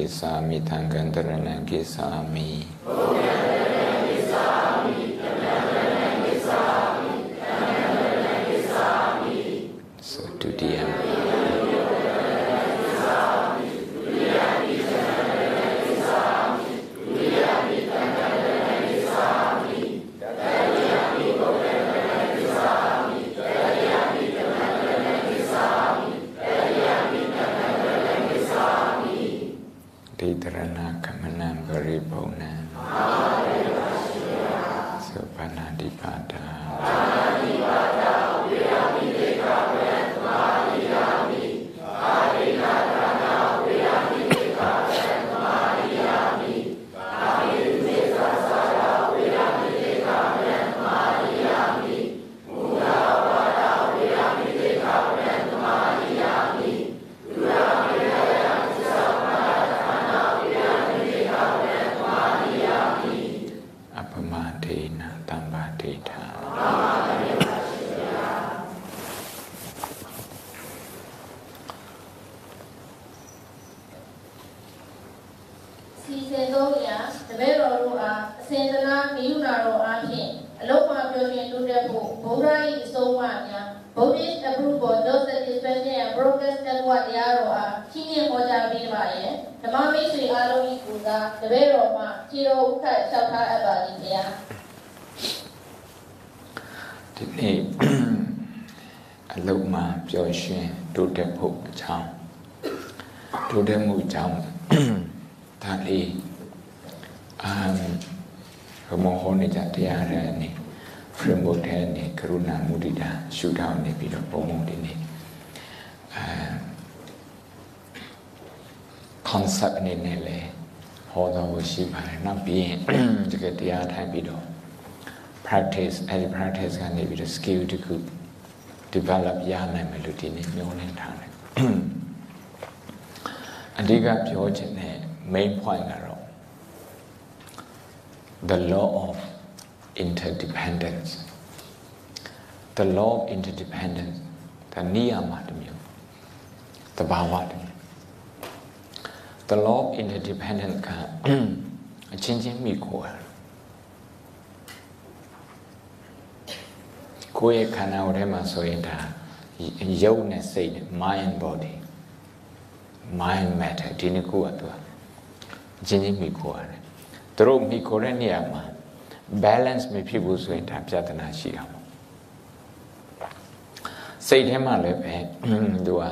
ကိသာမိဓမ္မံတရဏံကိသာမိသံဃံတရဏံကိသာမိဘုရား develop ရနိုင်မယ်လို့ဒီနေ့မျှော်လင့်ထားတယ်အဓိကပြောချင်တဲ့ main point ကတော့ the law of interdependence the law of interdependence ဒါနိယာမတစ်မျိုးတဘာဝတစ်မျိုး the law of interdependence ကအချင်းချင်းမိခိုးရကိုယ့်ရဲ့ခန္ဓာကိုယ်ထဲမှာဆိုရင်ဒါ ရုပ်နဲ့စိတ်နဲ့ mind body mind matter ဒီနှစ်ခုကသူအချင်းချင်းမိခိုးရတယ်သူတို့မိခိုးတဲ့နေရာမှာ balance မဖြစ်ဘူးဆိုရင်ဒါပြဿနာရှိတာပေါ့စိတ်ထဲမှာလည်းပဲသူက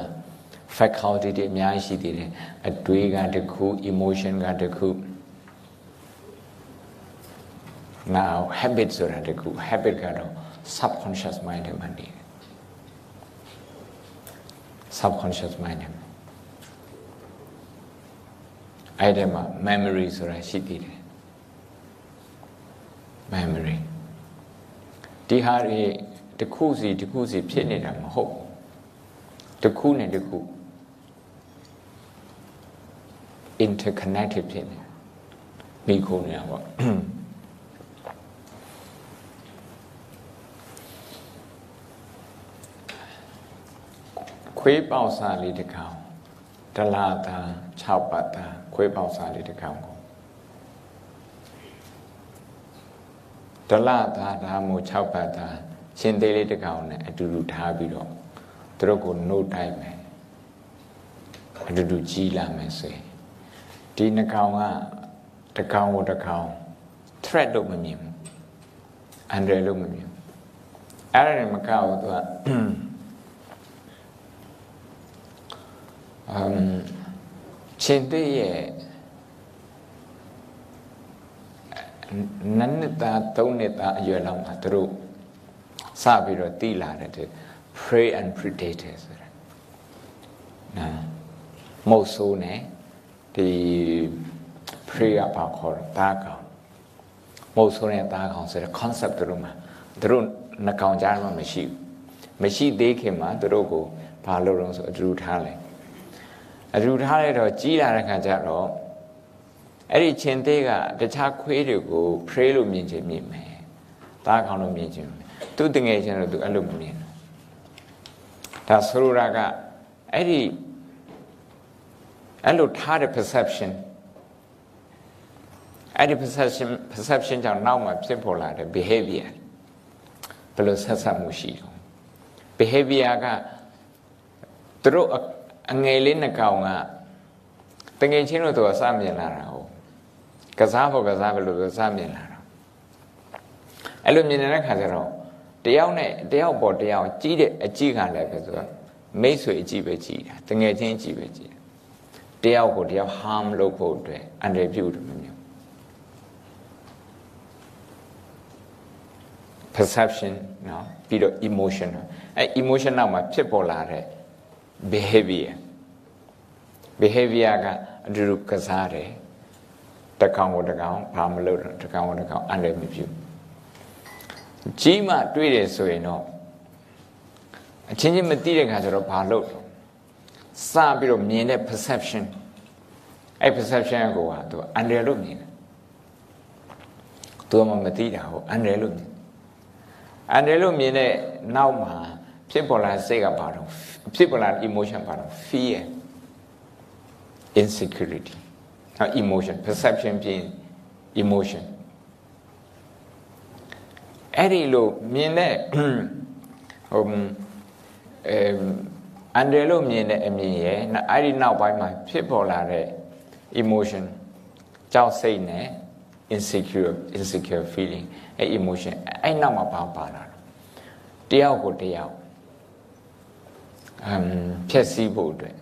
faculty တွေအများကြီးရှိသေးတယ်အတွေးကတခု emotion ကတခု now habit ဆိုတာတခု habit ကတော့ subconscious mind ထဲမှာနေတယ် subconscious mind ထဲမှာအဲ့ဒီမှာ memory ဆိုတာရှိသေးတယ် memory ဒီဟာတွေတခုစီတခုစီဖြစ်နေတာမဟုတ်တခုနဲ့တခု interconnected ဖြစ်နေမိခုံနေတာပေါ့ ခွေးပေါက်စားလေးတစ်ကောင်ဒလာတာ6ပတ်တာခွေးပေါက်စားလေးတစ်ကောင်ကိုဒလာတာဒါမို့6ပတ်တာရှင်သေးလေးတစ်ကောင်နဲ့အတူတူထားပြီးတော့သူတို့ကိုနှုတ်တိုက်မယ်အတူတူကြီးလာမယ်ဆိုရင်ဒီနှကောင်ကတကောင်ကိုတကောင် threat လို့မမြင်ဘူး under လို့မမြင်ဘူးအဲ့ဒါနဲ့မကောက်ဘူးသူက အမ်ရှင်သေးရဲ့နန်းနှစ်သားသုံးနှစ်သားအရွယ်လောက်မှာသူတို့စပြီးတော့တီးလာတဲ့ prey and predator ဆိုတာနော်မုတ်ဆိုးနဲ့ဒီ prey ကပါခေါ်တာကောင်မုတ်ဆိုးနဲ့သားကောင်ဆိုတဲ့ concept တို့မှာသူတို့နှကောင်ကြားမှာမရှိဘူးမရှိသေးခင်မှာသူတို့ကိုဘာလို့လဲဆိုအတူထားလိုက် အတူထားလိုက်တော့ကြီးလာတဲ့ခါကျတော့အဲ့ဒီချင်းသေးကတခြားခွေးတွေကို pray လို့မြင်ချင်မြင်မယ်သားကောင်လို့မြင်ချင်မယ်သူတငယ်ချင်းတော့သူအဲ့လိုမမြင်ဘူးဒါဆိုလိုတာကအဲ့ဒီအဲ့လိုထားတဲ့ perception အဲ့ဒီ perception perception ကြောင့်နောက်မှာဖြစ်ပေါ်လာတဲ့ behavior ဘယ်လိုဆက်ဆက်မှုရှိတော့ behavior ကသူတို့ အငယ်လေးနှကောင်ကတငယ်ချင်းတို့သူကစမြင်လာတာဟုတ်ကစားဖို့ကစားပဲလို့စမြင်လာတာအဲ့လိုမြင်နေတဲ့ခါကျတော့တယောက်နဲ့တယောက်ပေါ်တယောက်ကြီးတဲ့အကြည့်ခံလည်းပဲဆိုတော့မိတ်ဆွေအကြည့်ပဲကြည့်တာတငယ်ချင်းကြည့်ပဲကြည့်တယောက်ကိုတယောက် harm လုပ်ဖို့အတွက်အန္တရာယ်ပြုတယ်မမျိုး perception နော်ပြီးတော့ emotion အဲ emotion နောက်မှာဖြစ်ပေါ်လာတဲ့ behavior behavior ကအတူတူကစားတယ်တကောင်ကိုတကောင်ဘာမလုပ်တော့တကောင်ကိုတကောင်အန္တရာယ်မပြုကြီးမှတွေ့တယ်ဆိုရင်တော့အချင်းချင်းမသိတဲ့ခါကျတော့ဘာလုပ်တော့စပြီးတော့မြင်တဲ့ perception အဲ့ perception ကိုကသူအန္တရာယ်လို့မြင်တယ်သူမှမသိတာဟုတ်အန္တရာယ်လို့မြင်အန္တရာယ်လို့မြင်တဲ့နောက်မှာဖြစ်ပေါ်လာစိတ်ကဘာတော့ ဖြစ်ပေါ်လာ emotion ဘာတော့ fear insecurity ဟာ emotion perception ပြင် emotion အဲ့ဒီလိုမြင်တဲ့ဟိုအဲအန်ဒရလို့မြင်တဲ့အမြင်ရဲ့အဲ့ဒီနောက်ပိုင်းမှာဖြစ်ပေါ်လာတဲ့ emotion ကြောက်စိတ်နဲ့ insecure insecure feeling အဲ့ emotion အဲ့နောက်မှာပါပါလာတယောက်ကိုတယောက် အမ်ဖြည့်ဆည်းဖို့အတွက်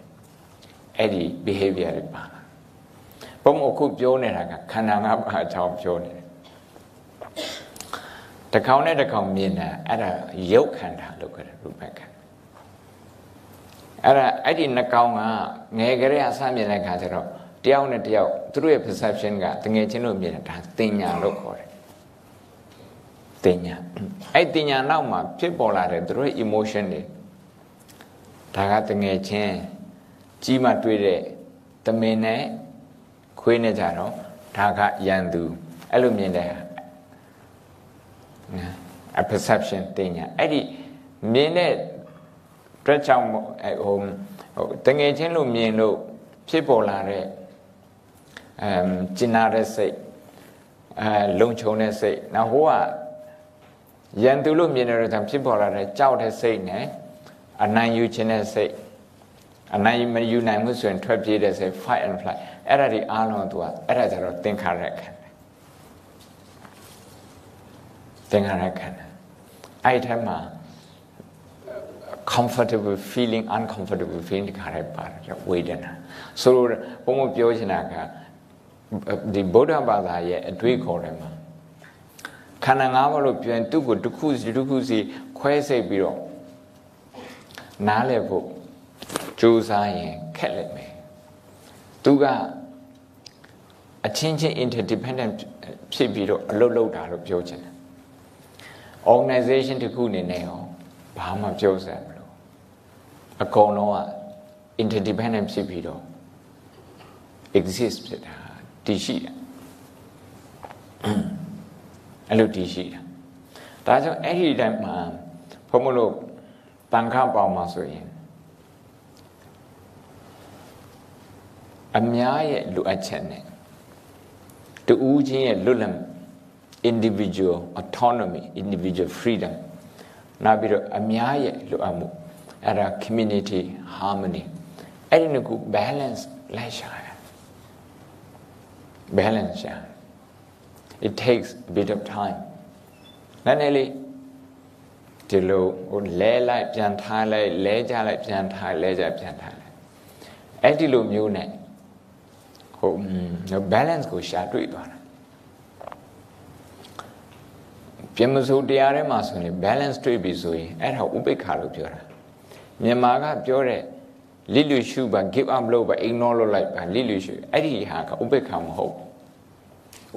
အဲ့ဒီ behavior တွေပါလာဘုံအခုပြောနေတာကခန္ဓာငါးပါးအကြောင်းပြောနေတယ်တကောင်နဲ့တကောင်မြင်တာအဲ့ဒါရုပ်ခန္ဓာလို့ခေါ်တယ်ရူပခန္ဓာအဲ့ဒါအဲ့ဒီနှကောင်ကငယ်ကလေးအစမြင်တဲ့ခါကျတော့တယောက်နဲ့တယောက်သူတို့ရဲ့ perception ကတငယ်ချင်းတို့မြင်တာဒါတင်ညာလို့ခေါ်တယ်တင်ညာအဲ့တင်ညာနောက်မှာဖြစ်ပေါ်လာတဲ့သူတို့ရဲ့ emotion တွေ ဒါကတငယ်ချင်းကြီးမှတွေ့တဲ့တမင်နဲ့ခွေးနဲ့ကြတော့ဒါကရန်သူအဲ့လိုမြင်တဲ့ a perception တင်ညာအဲ့ဒီမြင်တဲ့အတွက်ကြောင့်ဟိုဟိုတငယ်ချင်းလို့မြင်လို့ဖြစ်ပေါ်လာတဲ့အမ်ကျင်နာတဲ့စိတ်အဲလုံခြုံတဲ့စိတ်နောက်ဟိုကရန်သူလို့မြင်တဲ့ကြောင့်ဖြစ်ပေါ်လာတဲ့ကြောက်တဲ့စိတ်နဲ့ အနိုင်ယူခြင်းတဲ့စိတ်အနိုင်မယူနိုင်မှုဆိုရင်ထွက်ပြေးတဲ့စိတ် fight and flight အဲ့ဒါဒီအားလုံးသူကအဲ့ဒါကြတော့သင်္ခါရခန္ဓာသင်္ခါရခန္ဓာအဲ့ဒီမှာ comfortable feeling uncomfortable feeling ခါရပါတယ်ဝေဒနာဆိုတော့ဘုံမပြောချင်တာကဒီဗုဒ္ဓဘာသာရဲ့အတွေ့ခေါ်တယ်မှာခန္ဓာ၅ပါးလို့ပြန်သူ့ကိုတစ်ခုစီတစ်ခုစီခွဲစိတ်ပြီးတော့ နားလည်ဖို့ကြိုးစားရင်ခက်လိမ့်မယ်သူကအချင်းချင်း interdependent ဖြစ်ပြီးတော့အလုပ်လုပ်တာလို့ပြောချင်တယ် organization တစ်ခုအနေနဲ့ရောဘာမှပြောစရာမလိုအကုန်လုံးက interdependent ဖြစ်ပြီးတော့ exist ဖြစ်တာတည်ရှိတာအဲ့လိုတည်ရှိတာဒါကြောင့်အဲ့ဒီတိုင်းမှာဘုံမလို့ တန်ခါပေါမှာဆိုရင်အများရဲ့လိုအပ်ချက်နဲ့တူးချင်းရဲ့လွတ်လပ် individual autonomy individual freedom နောက်ပြီးတော့အများရဲ့လိုအပ်မှုအဲ့ဒါ community harmony အဲ့ဒီနှစ်ခု balance လိုက်ရှာရ balance ရှာ it takes a bit of time နည်းနည်းလေး ဒီလိုဟိုလဲလိုက်ပြန်ထားလိုက်လဲကြလိုက်ပြန်ထားလဲကြပြန်ထားလိုက်အဲ့ဒီလိုမျိုးနဲ့ဟို balance ကိုရှာတွေ့သွားတာပြင်မစိုးတရားထဲမှာဆိုရင် balance တွေ့ပြီဆိုရင်အဲ့ဒါဥပိ္ပခါလို့ပြောတာမြန်မာကပြောတဲ့လိလူရှုပါ give up လုပ်ပါ ignore လုပ်လိုက်ပါလိလူရှုအဲ့ဒီဟာကဥပိ္ပခါမဟုတ်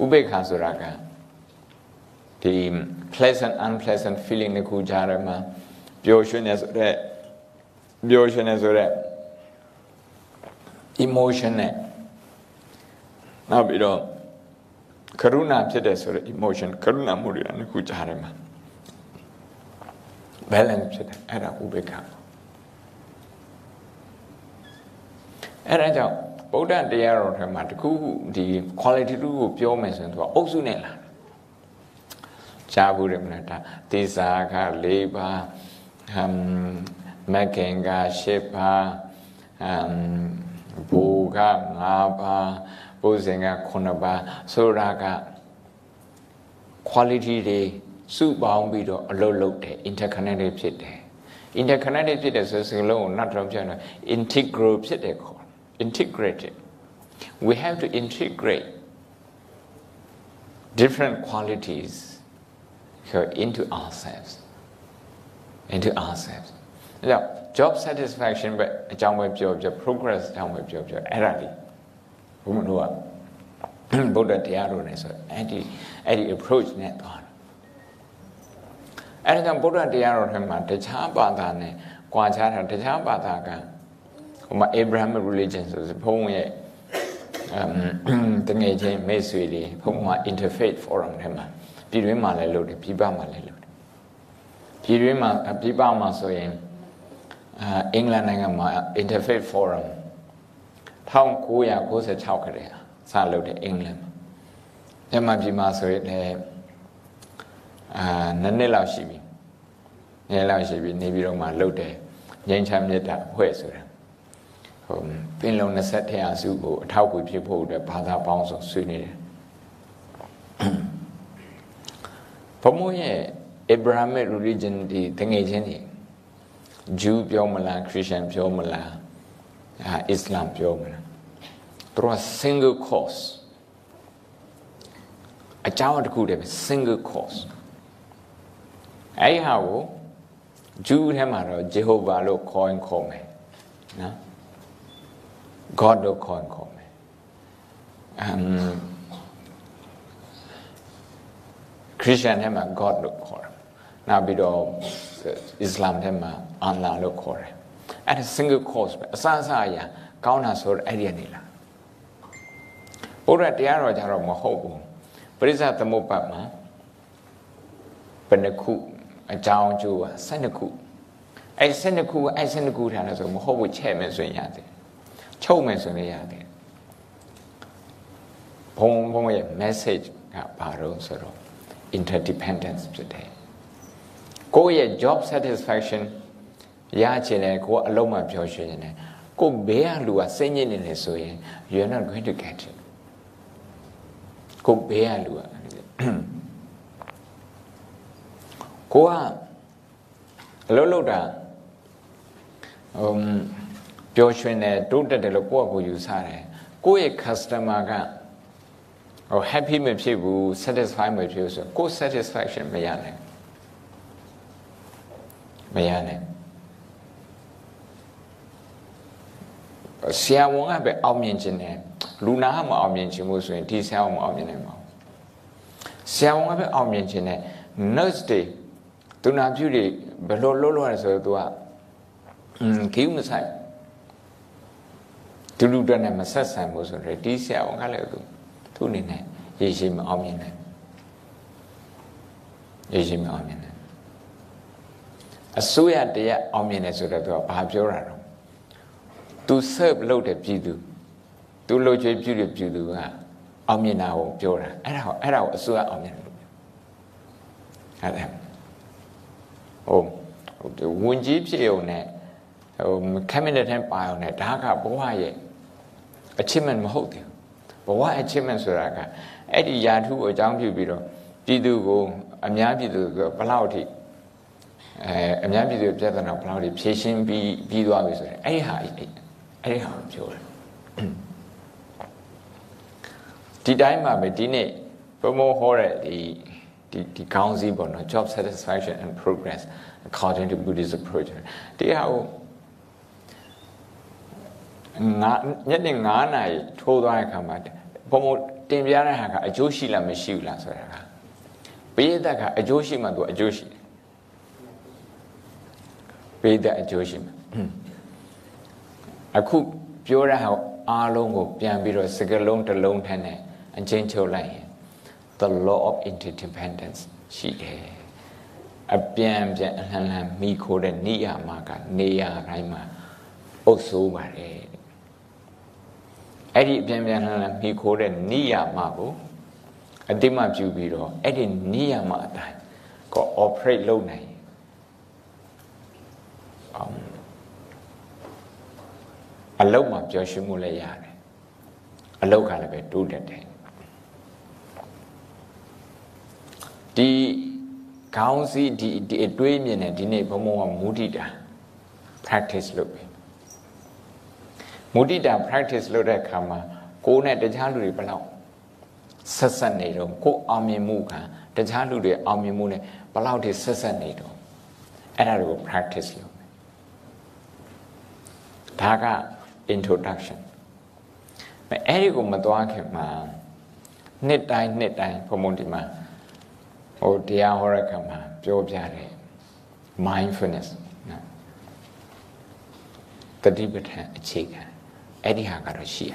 ဥပိ္ပခါဆိုတာက ဒီ pleasant unpleasant feeling တခုကြားထဲမှာပျော်ရွှင်နေဆိုတဲ့ပျော်ရွှင်နေဆိုတဲ့ emotion နဲ့နောက်ပြီးတော့ကရုဏာဖြစ်တဲ့ဆိုတဲ့ emotion ကရုဏာမှုတွေနှစ်ခုကြားထဲမှာ balance ဖြစ်တယ်အဲ့ဒါဥပေက္ခအဲ့ဒါကြောင့်ဗုဒ္ဓတရားတော်ထဲမှာတခုဒီ quality တူကိုပြောမယ်ဆိုရင်သူကအုပ်စုနဲ့လာ ကြားဘူးတယ်မလားဒါသေစာက၄ပါးဟမ်မကင်က၈ပါးဟမ်ဘူက၅ပါးဘုဇင်က9ပါးဆိုတာက quality တွေစုပေါင်းပြီးတော့အလုပ်လုပ်တယ် interconnected ဖြစ်တယ် interconnected ဖြစ်တဲ့ဆိုစကားလုံးကိုနောက်တော့ပြောတယ် integral ဖြစ်တယ်ခေါ် integrated we have to integrate different qualities into ourselves into ourselves အဲ့တော့ job satisfaction ပဲအကြောင်းပဲပြောပြော progress အကြောင်းပဲပြောပြောအဲ့ဒါလေးဘုမတို့ကဗုဒ္ဓတရားတော်နဲ့ဆိုအဲ့ဒီအဲ့ဒီ approach နဲ့သွားတယ်အဲ့ဒါကြောင့်ဗုဒ္ဓတရားတော်ထဲမှာတခြားဘာသာနဲ့ကြွာချတာတခြားဘာသာကဟိုမှာ Abraham religion ဆိုဘုန်းရဲ့အမ်တငယ်ချင်းမိတ်ဆွေတွေဘုန်းမှာ interfaith forum ထဲမှာ ပြည်တွင်းမှာလည်းလုပ်တယ်ပြည်ပမှာလည်းလုပ်တယ်ပြည်တွင်းမှာပြည်ပမှာဆိုရင်အာအင်္ဂလန်နိုင်ငံမှာ interfaith forum 1996ခရဲစလုပ်တယ်အင်္ဂလန်မှာမြန်မာပြည်မှာဆိုရင်လည်းအာနှစ်နှစ်လောက်ရှိပြီနှစ်လောက်ရှိပြီနေပြီးတော့မှလုပ်တယ်ငြိမ်းချမ်းမြတ်တာဖွဲ့ဆိုတာဟိုပင်လုံ20ထရာစုကိုအထောက်အကူဖြစ်ဖို့အတွက်ဘာသာပေါင်းစုံဆွေးနွေးတယ် ဘုံမရဲ့ Abrahamic religion ဒီတငယ်ချင်းတွေဂျူးပြောမလားခရစ်ယာန်ပြောမလားအာအစ္စလာမ်ပြောမလားသူက single course အကြောင်းတစ်ခုတည်းပဲ single course အဲ့ဒီဟာကိုဂျူးထဲမှာတော့ဂျေဟောဗာလို့ခေါ်ရင်ခေါ်မယ်နော် God လို့ခေါ်ရင်ခေါ်မယ်အမ် ခရစ်ယာန်ထဲမှာ God လို့ခေါ်တယ်နောက်ပြီးတော့အစ္စလာမ်ထဲမှာ Allah လို့ခေါ်တယ်အဲ့ဒါ single course ပဲအစအစအရာကောင်းတာဆိုတော့အဲ့ဒီကနေလာဘုရားတရားတော်ကြတော့မဟုတ်ဘူးပရိစ္ဆသမုပ္ပါမှာဘယ်နှခုအကြောင်းအကျိုးက12ခုအဲ့12ခုအဲ့12ခုထားလို့ဆိုမဟုတ်ဘူးချဲ့မယ်ဆိုရင်ရတယ်ချုပ်မယ်ဆိုရင်ရတယ်ဘုံဘုံရဲ့ message ကဘာလို့ဆိုတော့ interdependence ဖြစ်တယ်ကိုယ့်ရဲ့ job satisfaction ရချင်တယ်ကိုယ်အလုံးမပြောရွှင်နေတယ်ကိုဘေးကလူကစိတ်ညစ်နေတယ်ဆိုရင် you are not going to get it ကိုဘေးကလူကကိုကအလုံးလုံးတာဟိုပျော်ရွှင်တယ်တိုးတက်တယ်လို့ကိုယ့်အကိုယူဆတယ်ကိုယ့်ရဲ့ customer က ဟို happy မဖြစ်ဘူး satisfy မဖြစ်ဘူးဆိုကိုယ် satisfaction မရနိုင်မရနိုင်ဆရာဝန်ကပဲအောင်မြင်ခြင်းတယ်လူနာကမအောင်မြင်ခြင်းလို့ဆိုရင်ဒီဆရာဝန်မအောင်မြင်နိုင်ပါဘူးဆရာဝန်ကပဲအောင်မြင်ခြင်းတယ် nurse တွေသူနာပြုတွေဘယ်လိုလုပ်လို့ရဆိုတော့ तू ကอืมကိမဆိုင်သူလူတက်နဲ့မဆက်ဆံဘူးဆိုတော့ဒီဆရာဝန်ကလည်းသူ သူ့အနေနဲ့ရည်ရှိမအောင်မြင်နိုင်ရည်ရှိမအောင်မြင်နိုင်အစိုးရတရားအောင်မြင်တယ်ဆိုတော့သူကဘာပြောတာတော့သူ serve လုပ်တဲ့ပြည်သူသူလှုပ်ကြွေးပြုတဲ့ပြည်သူကအောင်မြင်တာကိုပြောတာအဲ့ဒါကိုအဲ့ဒါကိုအစိုးရအောင်မြင်တယ်လို့ပြောဟုတ်တယ်ဟုတ်ဝင်ကြီးဖြစ်ုံနဲ့ဟို cabinet ထဲပါအောင်နဲ့ဒါကဘဝရဲ့ achievement မဟုတ်ဘူး ဝ achievement ဆိုတာကအဲ့ဒီယာထုကိုအကြောင်းပြုပြီးတော့ပြည်သူကိုအများပြည်သူကဘလောက်ထိအဲအများပြည်သူပြဿနာဘလောက်ထိဖြေရှင်းပြီးပြီးသွားပြီဆိုရင်အဲ့ဒီဟာအဲ့ဒီဟာကိုပြောတယ်ဒီတိုင်းမှာပဲဒီနေ့ဘုံဘဟောတဲ့ဒီဒီဒီကောင်းစီးပေါ့နော် job satisfaction and progress according to Buddhist approach တရားကိုငါညနေ9နာရီထိုးသွားတဲ့အခါမှာ ဘုံဘတင်ပြတဲ့ဟာကအကျိုးရှိလားမရှိဘူးလားဆိုတာကပိဋကကအကျိုးရှိမှသူအကျိုးရှိတယ်ပိဋကအကျိုးရှိမှအခုပြောတဲ့ဟာအားလုံးကိုပြန်ပြီးတော့စကလုံးတစ်လုံးထက်နဲ့အချင်းချုပ်လိုက်ရင် the law of interdependence ရှိတယ်အပြန်ပြန်အလှန်လှန်မိခိုးတဲ့နေရာမှာကနေရာတိုင်းမှာအုပ်စိုးပါတယ် အဲ့ဒီအပြန်ပြန်လှန်လှန်မိခိုးတဲ့နိယာမကိုအတိမပြုပြီးတော့အဲ့ဒီနိယာမအတိုင်းကို operate လုပ်နိုင်အောင်အလုတ်မှာပျော်ရွှင်မှုလည်းရတယ်အလုတ်ကလည်းပဲတိုးတက်တယ်ဒီခေါင်းစည်းဒီဒီအတွေးမြင်တဲ့ဒီနေ့ဘုံဘုံကမူတည်တာ practice လုပ်ပြီ မူတည်တာ practice လုပ်တဲ့အခါမှာကိုယ်နဲ့တခြားလူတွေဘယ်လောက်ဆက်ဆက်နေတော့ကိုယ်အောင်မြင်မှုကတခြားလူတွေအောင်မြင်မှုနဲ့ဘယ်လောက်ထိဆက်ဆက်နေတော့အဲ့ဒါကို practice လုပ်မယ်ဒါက introduction အဲ့ဒီကိုမသွားခင်မှာနှစ်တိုင်းနှစ်တိုင်းဘုံဘုံဒီမှာဟိုတရားဟောတဲ့ခါမှာပြောပြတယ် mindfulness နော်တတိပဋ္ဌာန်အခြေခံ အဲ့ဒီဟာကတော့ရှိရ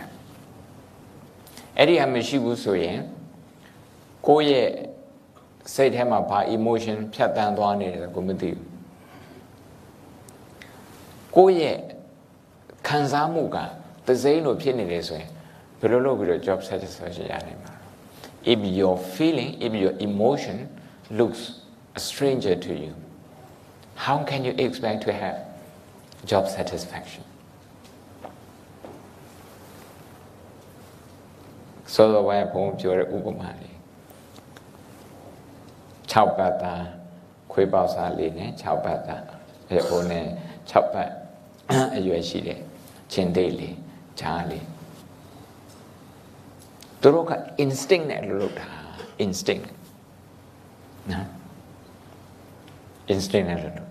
အဲ့ဒီဟာမရှိဘူးဆိုရင်ကိုယ့်ရဲ့စိတ်ထဲမှာဘာ emotion ဖြတ်တန်းသွားနေတယ်ကိုမသိဘူးကိုယ့်ရဲ့ခံစားမှုကသစိမ့်လို့ဖြစ်နေတယ်ဆိုရင်ဘယ်လိုလုပ်ပြီးတော့ job satisfaction ရနိုင်မှာ if your feeling if your emotion looks a stranger to you how can you expect to have job satisfaction ဆိုတော့ဘယ်ဘုံပြောတဲ့ဥပမာလေး6ပတ်သားခွေးပေါက်စားလေးနဲ့6ပတ်သားအဲဟိုနဲ့6ပတ်အရွယ်ရှိတဲ့ချင်းသေးလေးဂျားလေးသူတို့က instinct နဲ့လုပ်တာ instinct နော် instinct နဲ့လုပ်တာ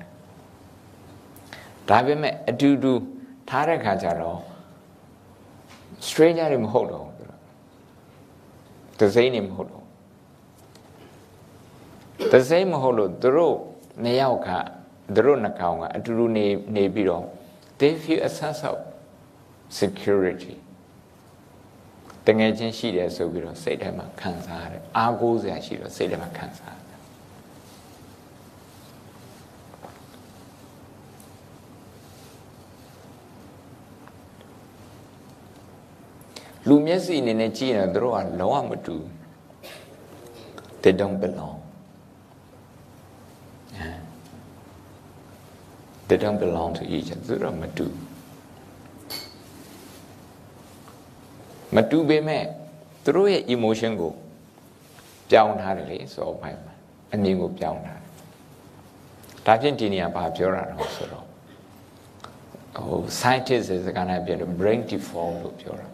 ဒါပေမဲ့အတူတူထားတဲ့ခါကျတော့ stranger တွေမဟုတ်တော့ ဘူးတစိမ့်နေမဟုတ်တော့တစိမ့်မဟုတ်လို့သူတို့နှစ်ယောက်ကသူတို့နှကောင်ကအတူတူနေနေပြီးတော့ they feel a sense of security တငယ်ချင်းရှိတယ်ဆိုပြီးတော့စိတ်ထဲမှာခံစားရတယ်အားကိုးစရာရှိတော့စိတ်ထဲမှာခံစားရတယ် လူမျက်စိအနေနဲ့ကြည့်ရင်တို့ကလုံးဝမတူ they don't belong they don't belong to each other သူတို့မတူမတူပေမဲ့သူတို့ရဲ့ emotion ကိုပြောင်းထားတယ်လေဆိုတော့ဘိုင်းမှာအမြင်ကိုပြောင်းထားတယ်ဒါဖြင့်ဒီနေရာဘာပြောတာတော့ဆိုတော့ဟို scientist စကားနဲ့ပြောတယ် brain default လို့ပြောတာ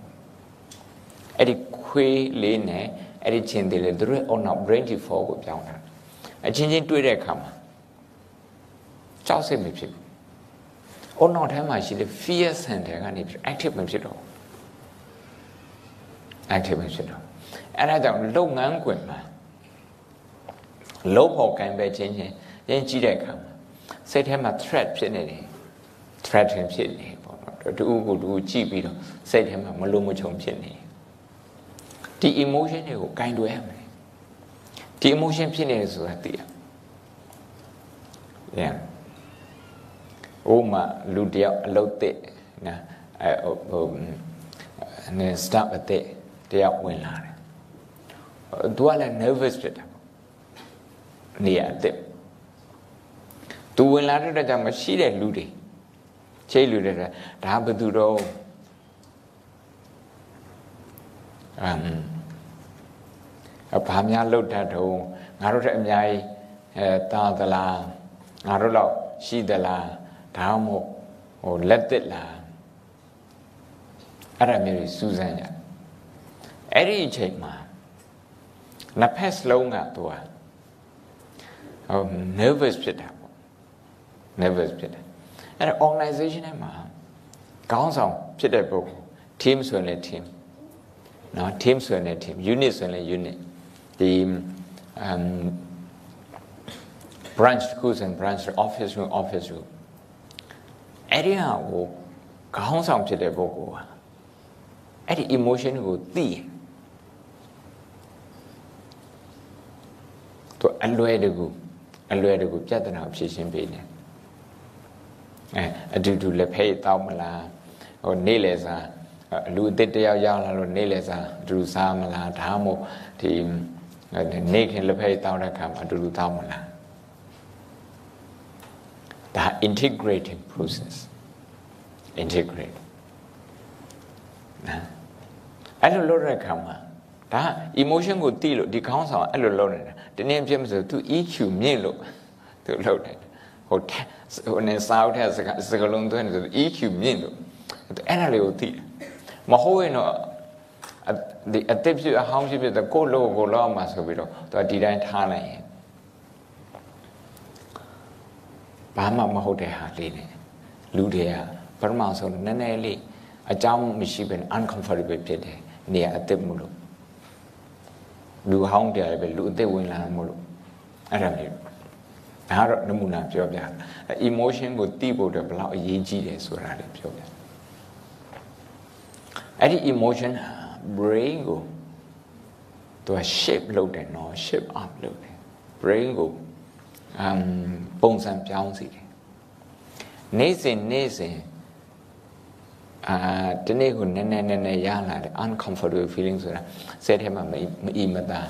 အဲ့ဒီခွေးလေးနဲ့အဲ့ဒီချင်းသေးလေးသူတို့ရဲ့ on brain default ကိုပြောင်းထားတယ်အချင်းချင်းတွေ့တဲ့အခါမှာကြောက်စိတ်မဖြစ်ဘူး on ထဲမှာရှိတဲ့ fear center ကနေ active မဖြစ်တော့ active မဖြစ်တော့အဲ့ဒါကြောင့်လုပ်ငန်းခွင်မှာလုံးဖို့ကံပဲချင်းချင်းရင်းကြည့်တဲ့အခါမှာစိတ်ထဲမှာ threat ဖြစ်နေတယ် threat ဖြစ်နေပေါ့နော်တူကိုတူကြည့်ပြီးတော့စိတ်ထဲမှာမလုံးမချုံဖြစ်နေ ဒီ emotion တွေကိုကင်တွယ်ရမယ်ဒီ emotion ဖြစ်နေတယ်ဆိုတာသိရ yeah ဥမာလူတယောက်အလုတ်တဲ့နော်အဲဟိုနေ start အတဲ့တယောက်ဝင်လာတယ်သူကလည်း nervous ဖြစ်တာနေရတဲ့သူဝင်လာတဲ့ကြောင့်မရှိတဲ့လူတွေချိတ်လူတွေဒါဘယ်သူတော့အမ်အ ဘာများလှုပ်တတ်တော့ငါတို့တဲ့အများကြီးအဲတာသလားငါတို့တော့ရှိသလားဒါမှမဟုတ်ဟိုလက်သက်လားအဲ့ဒါမျိုးတွေစူးစမ်းကြအဲ့ဒီအချိန်မှာနှစ်ဖက်စလုံးကသူကဟို nervous ဖြစ်တာပေါ့ nervous ဖြစ်တယ်အဲ့ဒါ organization ထဲမှာခေါင်းဆောင်ဖြစ်တဲ့ပုဂ္ဂိုလ် team ဆိုရင်လည်း team နော် team ဆိုရင်လည်း team unit ဆိုရင်လည်း unit ဒီ um branch တစ်ခုဆိုရင် branch office room office room အဲ့ဒီဟာကိုခေါင်းဆောင်ဖြစ်တဲ့ပုဂ္ဂိုလ်ဟာအဲ့ဒီ emotion ကိုသိရင်သူအလွယ်တကူအလွယ်တကူပြဿနာဖြေရှင်းပေးတယ်အဲအတူတူလက်ဖက်တောက်မလားဟိုနေ့လေစားလူအစ်စ်တယောက်ရောက်လာလို့နေလေစားအတူတူစားမလားဒါမှမဟုတ်ဒီ နေခင်လက်ဖက်တောင်းတဲ့ခါမှာအတူတူတောင်းမလားဒါ integrating process integrate နော်အဲ့လိုလုပ်တဲ့ခါမှာဒါ emotion ကိုတိလို့ဒီခေါင်းဆောင်အဲ့လိုလုပ်နေတာတနည်းဖြစ်မဆို तू EQ မြင့်လို့ तू လုပ်တယ်ဟိုဟိုနေစားတဲ့စကားစကားလုံးသွင်းတယ် EQ မြင့်လို့အဲ့ဒါလေးကိုသိတယ်မဟုတ်ရင်တော့ ဒီအတိတ်ဖြစ်အဟောင်းဖြစ်ဖြစ်ကိုလို့ကိုလောက်မှာဆိုပြီးတော့သူကဒီတိုင်းထားလိုက်ရင်ဘာမှမဟုတ်တဲ့ဟာလေးနဲ့လူတွေကပထမဆုံးနည်းနည်းလေးအကြောင်းမရှိဘဲ uncomfortable ဖြစ်တယ်နေရာအတိတ်မလို့လူဟောင်းတယ်ပဲလူအတိတ်ဝင်လာမလို့အဲ့ဒါမျိုးဒါကတော့နမူနာပြောပြ emotion ကိုသိဖို့အတွက်ဘယ်လောက်အရေးကြီးတယ်ဆိုတာလည်းပြောပြအဲ့ဒီ emotion brain ကိုသူက shape လုပ်တယ်နော် shape up လုပ်တယ် brain ကို um ပုံစံပြောင်းစေတယ်နေ့စဉ်နေ့စဉ်အာဒီနေ့ကိုနည်းနည်းနည်းနည်းရလာတယ် uncomfortable feeling ဆိုတာစိတ်ထဲမှာမအီမသာ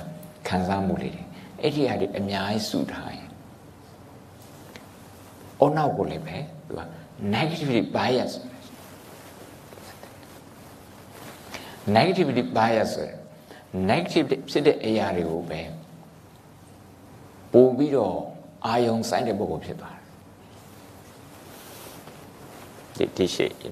ခံစားမှုလေးတွေအဲ့ဒီဟာတွေအများကြီးစုထားရင်အနောက်ကိုလည်းပဲသူက negativity bias negativity bias ဆိုရယ် negative ဖြစ်တဲ့အရာတွေကိုပဲပို့ပြီးတော့အာယုံဆိုင်တဲ့ပုဂ္ဂိုလ်ဖြစ်သွားတယ်ဒီဒီရှိရင်ကို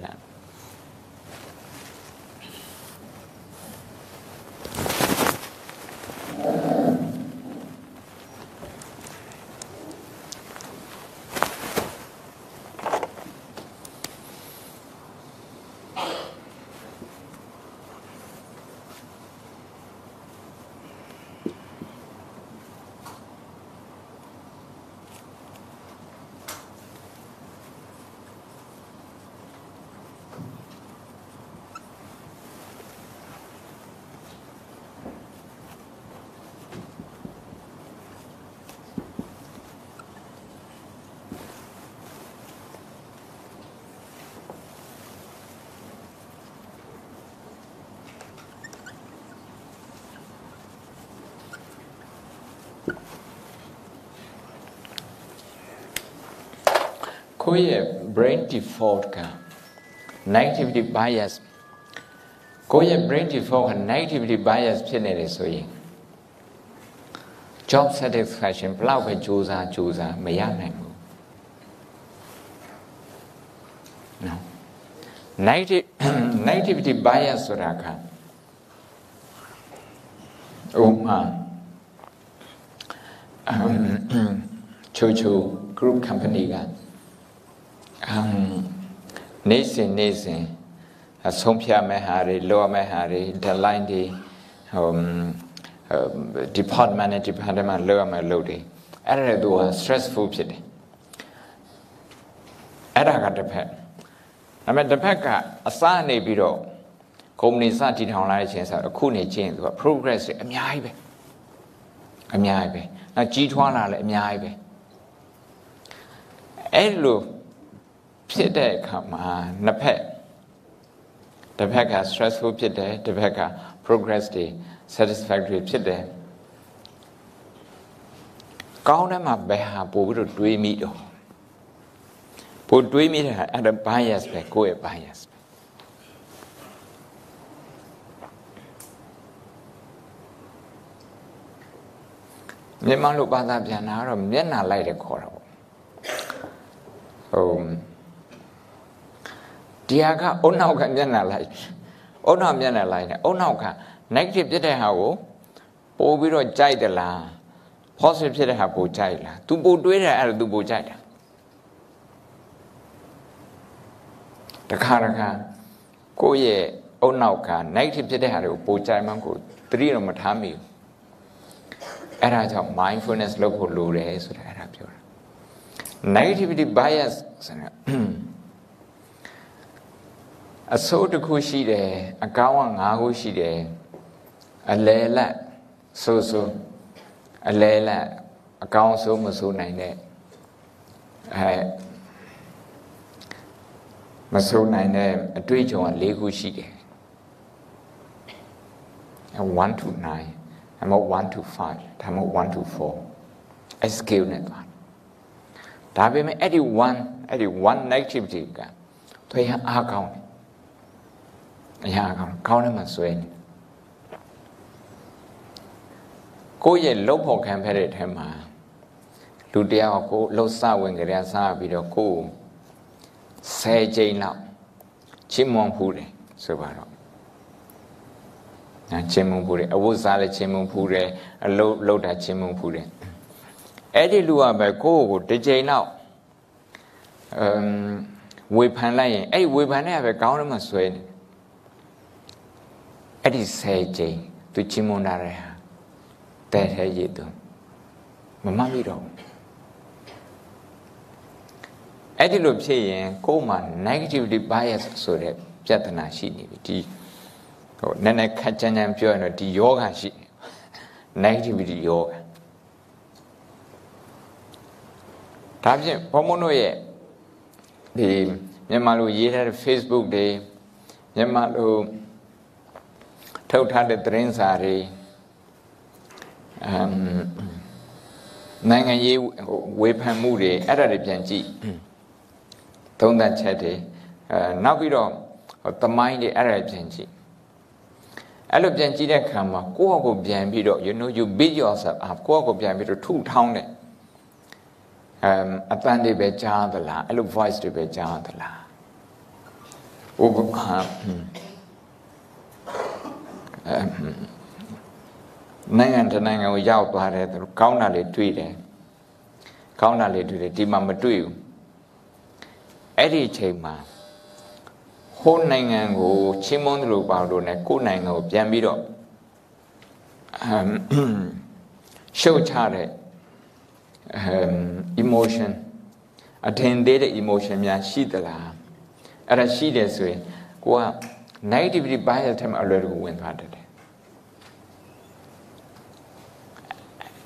ယ့်ရဲ့ brain default က negativity bias ကိုယ့်ရဲ့ brain default က negativity bias ဖြစ်နေတယ်ဆိုရင် job satisfaction ဘလောက်ပဲစူးစမ်းစူးစမ်းမရနိုင်ဘူးနော် negative negativity bias ဆိုတာကဥမာချိုချို group company ကအမ် နေစဉ်နေစဉ်အဆုံးဖြတ်မဲ့ဟာတွေလောမဲ့ဟာတွေ deadline တွေဟို department နဲ့ department လောရမဲ့လုပ်တွေအဲ့ဒါတို့က stressful ဖြစ်တယ်အဲ့ဒါကတစ်ဖက်ဒါပေမဲ့တစ်ဖက်ကအစနေပြီးတော့ကုမ္ပဏီစတည်ထောင်လာတဲ့ချင်းဆိုအခုနေချင်းသူက progress တွေအများကြီးပဲအများကြီးပဲနောက်ကြီးထွားလာလည်းအများကြီးပဲအဲ့လို ဖြစ်တဲ့အခါမှာနှစ်ဖက်တစ်ဖက်က stressful ဖြစ်တယ်တစ်ဖက်က progress တွေ satisfactory ဖြစ်တယ်ကောင်းတဲ့မှာဘယ်ဟာပို့ပြီးတော့တွေးမိတော့ပို့တွေးမိတဲ့ဟာအဲ့ဒါ bias ပဲကိုယ့်ရဲ့ bias မြန်မာလိုဘာသာပြန်တာကတော့မျက်နှာလိုက်တယ်ခေါ်တာပေါ့ဟို ဒီဟာကအုံနောက်ကမျက်နှာလိုက်အုံနောက်မျက်နှာလိုက်နေအုံနောက်က negative ဖြစ်တဲ့ဟာကိုပို့ပြီးတော့ကြိုက်တယ်လား positive ဖြစ်တဲ့ဟာပို့ကြိုက်လား तू ပို့တွေးတယ်အဲ့ဒါ तू ပို့ကြိုက်တာတခါတခါကိုယ့်ရဲ့အုံနောက်က negative ဖြစ်တဲ့ဟာတွေကိုပို့ကြိုက်မှကိုသတိတော့မထားမိဘူးအဲ့ဒါကြောင့် mindfulness လုပ်ဖို့လိုတယ်ဆိုတာအဲ့ဒါပြောတာ negativity bias ဆိုတာ အစိုးတစ်ခုရှိတယ်အကောင်းက၅ခုရှိတယ်အလဲလက်ဆိုးဆိုးအလဲလက်အကောင်းဆိုးမဆိုးနိုင်တဲ့အဲမဆိုးနိုင်တဲ့အတွေ့အကြုံက၄ခုရှိတယ်1 to 9ဒါမှမဟုတ်1 to 5ဒါမှမဟုတ်1 to 4အဲ scale နဲ့သွားဒါပေမဲ့အဲ့ဒီ1အဲ့ဒီ1 negativity ကသူရအားကောင်းတယ် အရာကောင်းကောင်းတယ်မှဆွဲနေကိုယ့်ရဲ့လှုပ်ဖို့ခံဖက်တဲ့အထက်မှာလူတယောက်ကိုလှုပ်စဝင်ကြရစပြီးတော့ကိုယ်ဆယ်ကြိမ်လောက်ချီးမွမ်းဖူးတယ်ဆိုပါတော့ညာချင်းမုံဖူးတယ်အဝတ်စားလည်းချင်းမုံဖူးတယ်အလုတ်လုတ်တာချင်းမုံဖူးတယ်အဲ့ဒီလူကပဲကိုယ့်ကိုတစ်ကြိမ်လောက်အမ်ဝေဖန်လိုက်ရင်အဲ့ဒီဝေဖန်တဲ့ကပဲကောင်းတယ်မှဆွဲနေ အဲ့ဒီဆယ်ကြိမ်သူချင်းမုံတာတဲ့ဟာတဲ့ထဲရည်သူမမမိတော့ဘူးအဲ့ဒီလိုဖြစ်ရင်ကိုယ်မှာ negativity bias ဆိုတဲ့ပြဿနာရှိနေပြီဒီဟိုနည်းနည်းခက်ကြမ်းကြမ်းပြောရင်တော့ဒီယောဂရှိ negativity ယောဂဒါဖြင့်ဘုံမတို့ရဲ့ဒီမြန်မာလိုရေးထားတဲ့ Facebook တွေမြန်မာလို ထုတ်ထားတဲ့သတင်းစာတွေအမ်နိုင်ငံရေးဝေဖန်မှုတွေအဲ့ဒါတွေပြန်ကြည့်သုံးသပ်ချက်တွေအဲနောက်ပြီးတော့သမိုင်းတွေအဲ့ဒါပြန်ကြည့်အဲ့လိုပြန်ကြည့်တဲ့အခါမှာကိုယ့်အကိုပြန်ပြီးတော့ you know you beat yourself up ကိုယ့်အကိုပြန်ပြီးတော့ထုထောင်းတယ်အမ်အတန်တွေပဲကြားသလားအဲ့လို voice တွေပဲကြားသလားဥပမာအမ် နိုင်ငံတကာနိုင်ငံကိုရောက်သွားတယ်သူကောင်းတာလေးတွေ့တယ်ကောင်းတာလေးတွေ့တယ်ဒီမှာမတွေ့ဘူးအဲ့ဒီအချိန်မှာဟိုနိုင်ငံကိုချင်းမွန်းတယ်လို့ပါလို့ ਨੇ ကိုယ်နိုင်ငံကိုပြန်ပြီးတော့အမ်ရှုပ်ချတဲ့အမ် emotion အထင်သေးတဲ့ emotion များရှိသလားအဲ့ဒါရှိတယ်ဆိုရင်ကိုက negativity bias ထဲမှာအလွယ်တကူဝင်သွားတတ်တယ်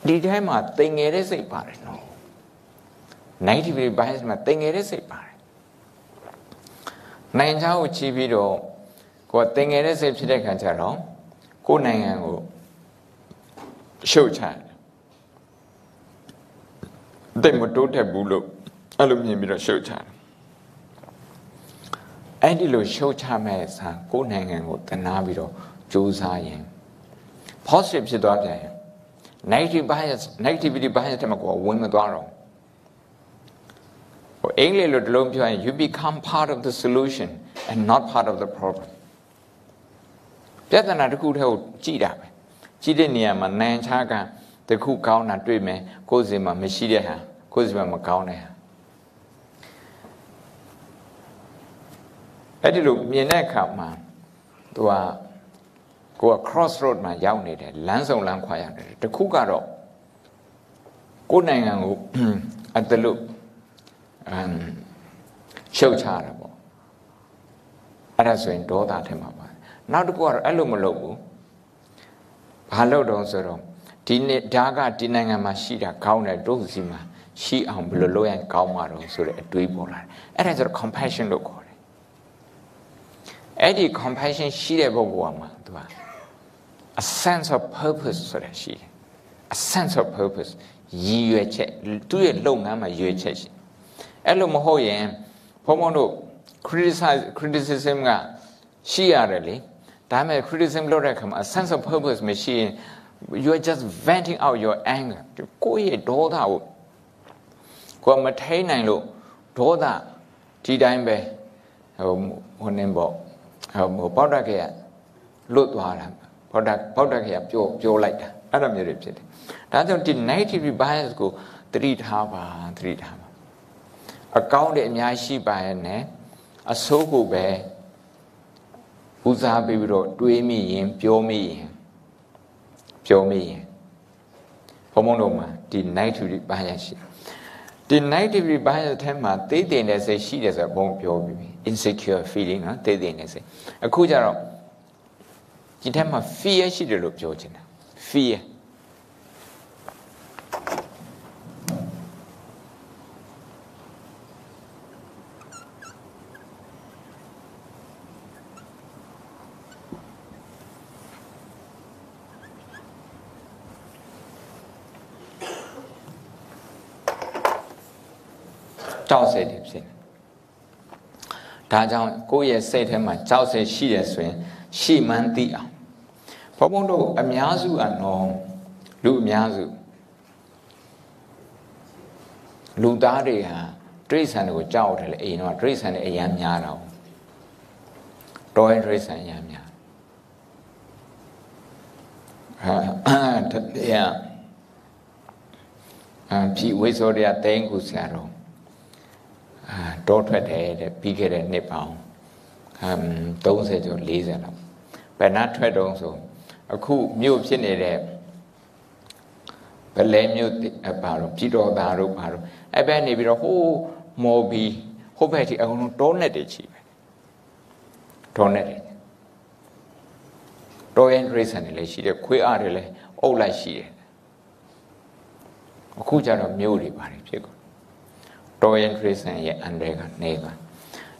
ဒီထဲမှာတင်ငယ်တဲ့စိတ်ပါတယ်နော် negativity bias မှာတင်ငယ်တဲ့စိတ်ပါတယ်နိုင်ငံခြားကိုချီးပြီးတော့ကိုယ်တင်ငယ်တဲ့စိတ်ဖြစ်တဲ့ခါကျတော့ကိုယ်နိုင်ငံကိုရှုပ်ချတယ်တိတ်မတိုးတက်ဘူးလို့အဲ့လိုမြင်ပြီးတော့ရှုပ်ချတယ်အဲ့ဒီလိုရှုပ်ချမဲ့ဆန်ကိုယ်နိုင်ငံကိုတနာပြီးတော့ကြိုးစားရင် positive ဖြစ်သွားပြန်ရင် negative bias negativity bias တမကိုဝင်မသွားတော့ဟိုအင်္ဂလိပ်လိုတလုံးပြောရင် you become part of the solution and not part of the problem ပြဿနာတစ်ခုတည်းကိုကြည့်တာပဲကြည့်တဲ့နေရာမှာနိုင်ချာကတခုကောင်းတာတွေ့မယ်ကိုယ်စီမှာမရှိတဲ့ဟာကိုယ်စီမှာမကောင်းတဲ့ဟာအဲ့ဒီလိုမြင်တဲ့အခါမှာသူက ကိုက cross road မှာရောက်နေတယ်လမ်းစုံလမ်းခွာရောက်နေတယ်တခုကတော့ကိုယ်နိုင်ငံကိုအတလို့အမ်ရှုတ်ချတာပေါ့အဲ့ဒါဆိုရင်ဒေါသထဲမှာပါနောက်တစ်ခုကတော့အဲ့လိုမလုပ်ဘူးဘာလုပ်တော့ဆိုတော့ဒီနေ့ဒါကဒီနိုင်ငံမှာရှိတာကောင်းတယ်တို့စီမှာရှိအောင်ဘယ်လိုလုပ်ရင်ကောင်းမှာတော့ဆိုတဲ့အတွေးပေါ်လာတယ်အဲ့ဒါဆိုတော့ compassion လို့ခေါ်တယ်အဲ့ဒီ compassion ရှိတဲ့ပုဂ္ဂိုလ်ကမှသူက a sense of purpose ဆိုတာရှိတယ် a sense of purpose ရည်ရွယ်ချက်သူ့ရဲ့လုပ်ငန်းမှာရည်ရွယ်ချက်ရှိအဲ့လိုမဟုတ်ရင်ဘုံဘုံတို့ criticize criticism ကရှိရတယ်လေဒါပေမဲ့ criticism လုပ်တဲ့အခါမှာ a sense of purpose မရှိရင် you are just venting out your anger ကိုယ့်ရဲ့ဒေါသကိုကိုယ်မထိန်နိုင်လို့ဒေါသဒီတိုင်းပဲဟိုဟိုနေပေါ့ဟိုပေါက်တက်ခဲ့ရလွတ်သွားတာ ပေါက်တက်ပေါက်တက်ခဲ့ရပြောပြောလိုက်တာအဲ့လိုမျိုးတွေဖြစ်တယ်ဒါကြောင့်ဒီ negative bias ကိုသတိထားပါသတိထားပါအကောင့်တွေအများရှိပါရဲ့နဲ့အဆိုးကိုပဲဦးစားပေးပြီးတော့တွေးမိရင်ပြောမိရင်ပြောမိရင်ဘုံဘုံတို့မှာဒီ negative bias ရှိဒီ negative bias ထဲမှာသိတဲ့တဲ့စိတ်ရှိတယ်ဆိုတော့ဘုံပြောပြီးပြီ insecure feeling နော်သိတဲ့တဲ့စိတ်အခုကျတော့ ဒီထက်မှာ fear ရှိတယ်လို့ပြောချင်တာ fear ကြောက်စိတ်တွေဖြစ်နေဒါကြောင့်ကိုယ့်ရဲ့စိတ်ထဲမှာကြောက်စိတ်ရှိတယ်ဆိုရင်ရှိမှန်းသိအောင် ဘုံဘုံတို့အများစုအနော်လူအများစုလူသားတွေဟာတိရစ္ဆာန်တွေကိုကြောက်တယ်လေအိမ်တော့တိရစ္ဆာန်တွေအရန်များတော့တော်ရင်တိရစ္ဆာန်အရန်များဟာတရားအပြီဝိဇောရတိန်ခုဆရာတော်အာတောထွက်တယ်တဲ့ပြီးခဲ့တဲ့နှစ်ပေါင်းအမ်30ကျော်40လောက်ဘယ်နှထွက်တုံးဆို အခုမြို့ဖြစ်နေတဲ့ဗလဲမြို့ဘာလို့ပြည်တော်သားတို့ဘာလို့အဲ့ဘက်နေပြီးတော့ဟိုးမော်ဘီဟိုဘက်ထိအကုန်လုံးတောနဲ့တွေချီပဲတောနဲ့တွေတောရင်ရိစံတွေလည်းရှိတယ်ခွေးအားတွေလည်းအုပ်လိုက်ရှိတယ်အခုကျတော့မြို့တွေပါတယ်ဖြစ်ကုန်တောရင်ရိစံရဲ့အန်ဒရကနေက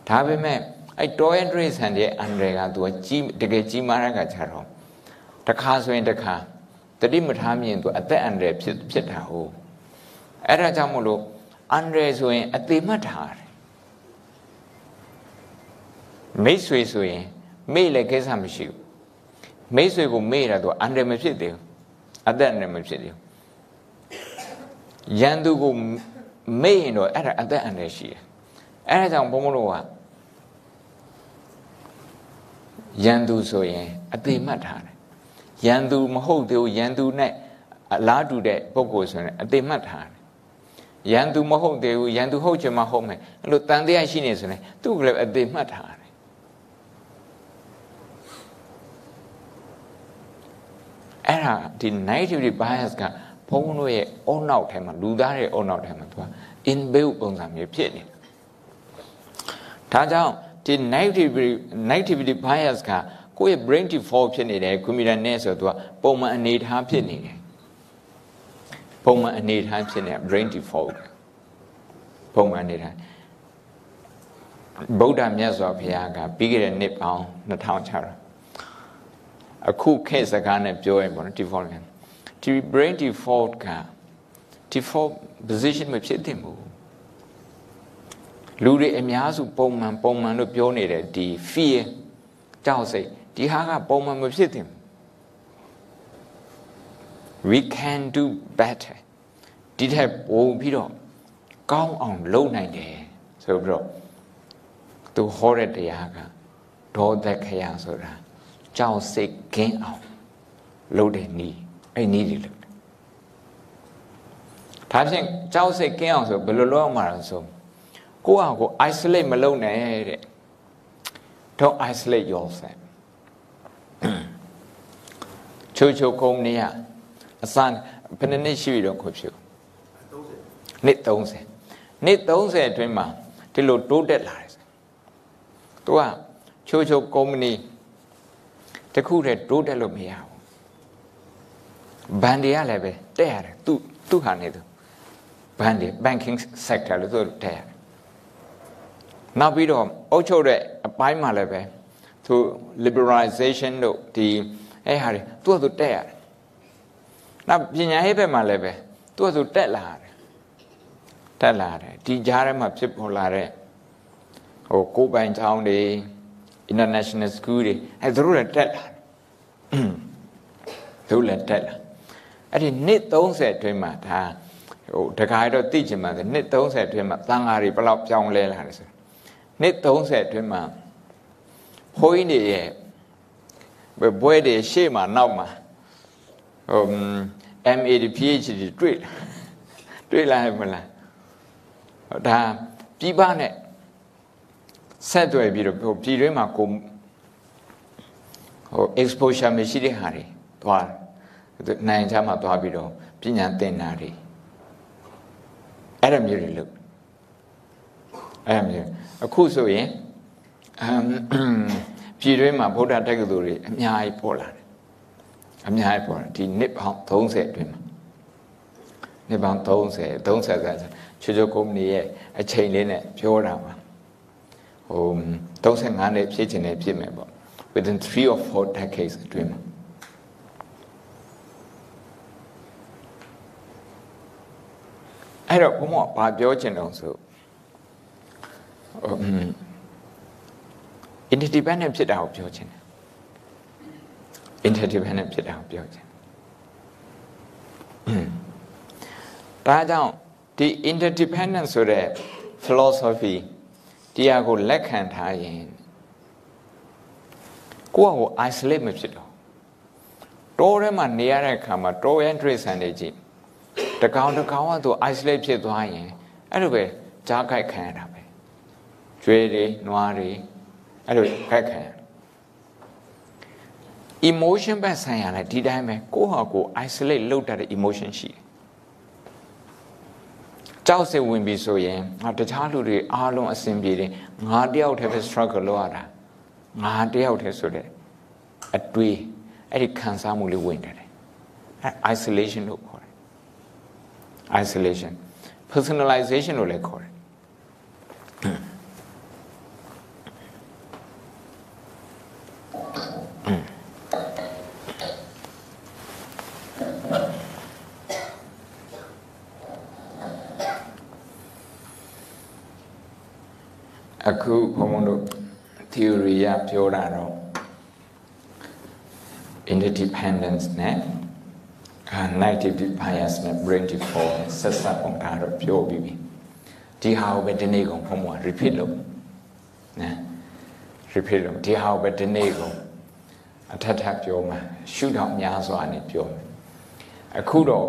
ဒါပေမဲ့အဲ့တောရင်ရိစံရဲ့အန်ဒရကသူကကြီးတကယ်ကြီးမားတဲ့ကကြတော့ တခါဆိုရင်တခါတတိမထားမြင်သူအသက်အန္တရာယ်ဖြစ်ဖြစ်တာဟုတ်အဲ့ဒါကြောင့်မလို့အန္တရာယ်ဆိုရင်အသေးမှတ်ထားတယ်မိတ်ဆွေဆိုရင်မေ့လည်းကိစ္စမရှိဘူးမိတ်ဆွေကိုမေ့တာသူအန္တရာယ်မဖြစ်သေးဘူးအသက်အန္တရာယ်မဖြစ်သေးဘူးရန်သူကိုမေ့ရင်တော့အဲ့ဒါအသက်အန္တရာယ်ရှိတယ်အဲ့ဒါကြောင့်ဘုံဘုံတို့ကရန်သူဆိုရင်အသေးမှတ်ထားတယ် ရန်သူမဟုတ်သေးဘူးရန်သူနဲ့အလားတူတဲ့ပုံကိုဆိုရင်အသေးမှတ်ထားတယ်ရန်သူမဟုတ်သေးဘူးရန်သူဟုတ်ချင်မှဟုတ်မယ်အဲ့လိုတန်တရားရှိနေဆိုရင်သူ့ကိုလည်းအသေးမှတ်ထားတယ်အဲ့ဒါဒီ negative bias ကဘုန်းတို့ရဲ့အုံနောက်ထဲမှာလူသားရဲ့အုံနောက်ထဲမှာသူက inbuilt ပုံစံမျိုးဖြစ်နေဒါကြောင့်ဒီ negativity negativity bias က ကိုယ့်ရဲ့ brain default ဖြစ်နေတယ် computer နဲ့ဆိုတော့သူကပုံမှန်အနေထားဖြစ်နေတယ်ပုံမှန်အနေထားဖြစ်နေ brain default ပုံမှန်အနေထားဗုဒ္ဓမြတ်စွာဘုရားကပြီးခဲ့တဲ့နှစ်ပေါင်း2006အခုခေတ်စကားနဲ့ပြောရင်ပေါ့နော် default ကဒီ brain default က default position မဖြစ်သင့်ဘူးလူတွေအများစုပုံမှန်ပုံမှန်လို့ပြောနေတဲ့ဒီ fear ကြောက်စိတ် ဒီဟာကပုံမှန်မဖြစ်သင့် we can do better ဒီထက်ပိုပြီးတော့ကောင်းအောင်လုပ်နိုင်တယ်ဆိုပြီးတော့သူဟောတဲ့တရားကဒေါသခရဆိုတာကြောက်စိတ်ကင်းအောင်လုပ်တဲ့နည်းအဲ့နည်းတွေလုပ်တယ်ဒါဖြင့်ကြောက်စိတ်ကင်းအောင်ဆိုဘယ်လိုလုပ်အောင်မှာလဲဆိုကိုယ့်ဟာကို isolate မလုပ်နဲ့တဲ့ don't isolate yourself ချိုချိုကုမ္ပဏီကအစဘယ်နှစ်နှစ်ရှိပြီတော့ခွဖြူနှစ်30နှစ်30အတွင်းမှာဒီလိုတိုးတက်လာတယ်သူကချိုချိုကုမ္ပဏီတခုတည်းတိုးတက်လို့မရဘူးဘန်တွေကလည်းပဲတက်ရတယ်သူသူဟာနေသူဘန်တွေ banking sector လို့သူတက်ရတယ်နောက်ပြီးတော့အုပ်ချုပ်တဲ့အပိုင်းမှာလည်းပဲသူ liberalization တို့ဒီ အဲ့ဟာတွေသူ့အတူတက်ရတယ်နောက်ပညာရေးဘက်မှာလည်းပဲသူ့အတူတက်လာတယ်တက်လာတယ်ဒီကြားထဲမှာဖြစ်ပေါ်လာတဲ့ဟိုကိုပိုင်ချောင်းတွေ international school တွေအဲသူတို့လည်းတက်လာတယ်သူတို့လည်းတက်လာအဲ့ဒီနှစ်30အတွင်းမှာဒါဟိုတခါတော့သိချင်ပါတယ်နှစ်30အတွင်းမှာသံဃာတွေဘယ်လောက်ပြောင်းလဲလာတယ်ဆိုနှစ်30အတွင်းမှာဘုန်းကြီးတွေရဲ့ ဘွဲတွေရှေ့မှာနောက်မှာဟို MA PhD တွေ့တွေ့လာမလားဒါပြည်ပနဲ့ဆက်သွယ်ပြီးတော့ပြည်တွင်းမှာကိုဟို exposure မရှိတဲ့ဟာတွေသွားနိုင်ချမှာသွားပြီးတော့ပညာသင်တာတွေအဲ့ဒါမျိုးတွေလုပ်အဲ့ဒါမျိုးအခုဆိုရင်အမ် ပြည်တွင်းမှာဗုဒ္ဓတက္ကသိုလ်တွေအများကြီးပေါ်လာတယ်အများကြီးပေါ်လာဒီနှစ်ပေါင်း30အတွင်းမှာနှစ်ပေါင်း30 30ဆိုချွတ်ချွတ်ကုမ္ပဏီရဲ့အချိန်လေးနဲ့ပြောတာပါဟို35နှစ်ဖြစ်ချင်တယ်ဖြစ်မယ်ပေါ့ within 3 or 4 decades အတွင်းမှာအဲ့တော့ဘုမောဘာပြောချင်တော့ဆို interdependent ဖြစ်တာကိုပြောချင်တယ် interdependent ဖြစ်တာကိုပြောချင်ဒါကြောင့်ဒီ interdependent ဆိုတဲ့ philosophy တရားကိုလက်ခံထားရင်ကိုယ့်အကို isolate မဖြစ်တော့တောထဲမှာနေရတဲ့အခါမှာတောရန်ဒရိဆန်တွေကြည့်တကောင်တကောင်ကသူ isolate ဖြစ်သွားရင်အဲ့လိုပဲကြားကြိုက်ခံရတာပဲကျွေးတွေနွားတွေ အဲ့လိုကြိုက်ခံရ emotion ဘက်ဆိုင်ရာလည်းဒီတိုင်းပဲကိုယ့်ဟာကိုယ် isolate လုပ်တတ်တဲ့ emotion ရှိတယ်ကြောက်စိတ်ဝင်ပြီဆိုရင်ငါတခြားလူတွေအားလုံးအဆင်ပြေတယ်ငါတယောက်တည်းပဲ struggle လုပ်ရတာငါတယောက်တည်းဆိုတဲ့အတွေးအဲ့ဒီခံစားမှုလေးဝင်တယ်အဲ isolation လို့ခေါ်တယ် isolation personalization လို့လည်းခေါ်တယ် အခုဘုံဘုံတို့ theory ရပြောတာတော့ interdependence နဲ့ negative bias နဲ့ brain default ဆက်စပ်ပုံဒါတော့ပြောပြီးပြီဒီဟာကိုပဲဒီနေ့ကုန်ဘုံဘုံ repeat လုပ်နော် repeat လုပ်ဒီဟာကိုပဲဒီနေ့ကုန်အထက်ထပ်ပြောမှာရှုတော့များစွာနဲ့ပြောမယ်အခုတော့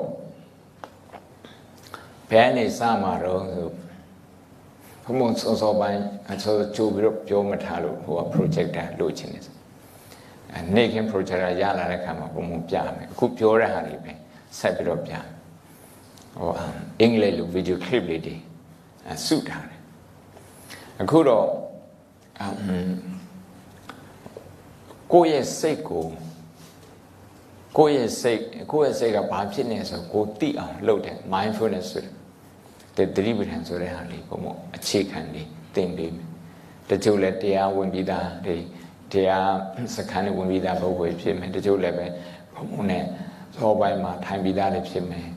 ဘယ်နေစမှာတော့ဆို ဘုံဘုံစောစောပိုင်းအစောကြိုပြီးတော့ပြောမထားလို့ဟိုက projector လိုချင်တယ်နေခင် projector ရလာတဲ့ခါမှာဘုံဘုံပြမယ်အခုပြောတဲ့ဟာတွေပဲဆက်ပြီးတော့ပြမယ်ဟိုအင်္ဂလိပ်လို video clip လေးတွေစုထားတယ်အခုတော့ကိုယ့်ရဲ့စိတ်ကိုကိုယ့်ရဲ့စိတ်ကိုယ့်ရဲ့စိတ်ကဘာဖြစ်နေဆိုကိုသိအောင်လုပ်တယ် mindfulness ဆိုတဲ့ သတိပဋ္ဌာန်ဆိုတဲ့ဟာလေးဘုံဘုံအခြေခံလေးသင်ပေးမယ်တချို့လည်းတရားဝင်ပြီးသားတွေတရားစခန်းနဲ့ဝင်ပြီးသားပုဂ္ဂိုလ်ဖြစ်မယ်တချို့လည်းပဲဘုံဘုံနဲ့သောပိုင်းမှာထိုင်ပြီးသားတွေဖြစ်မယ်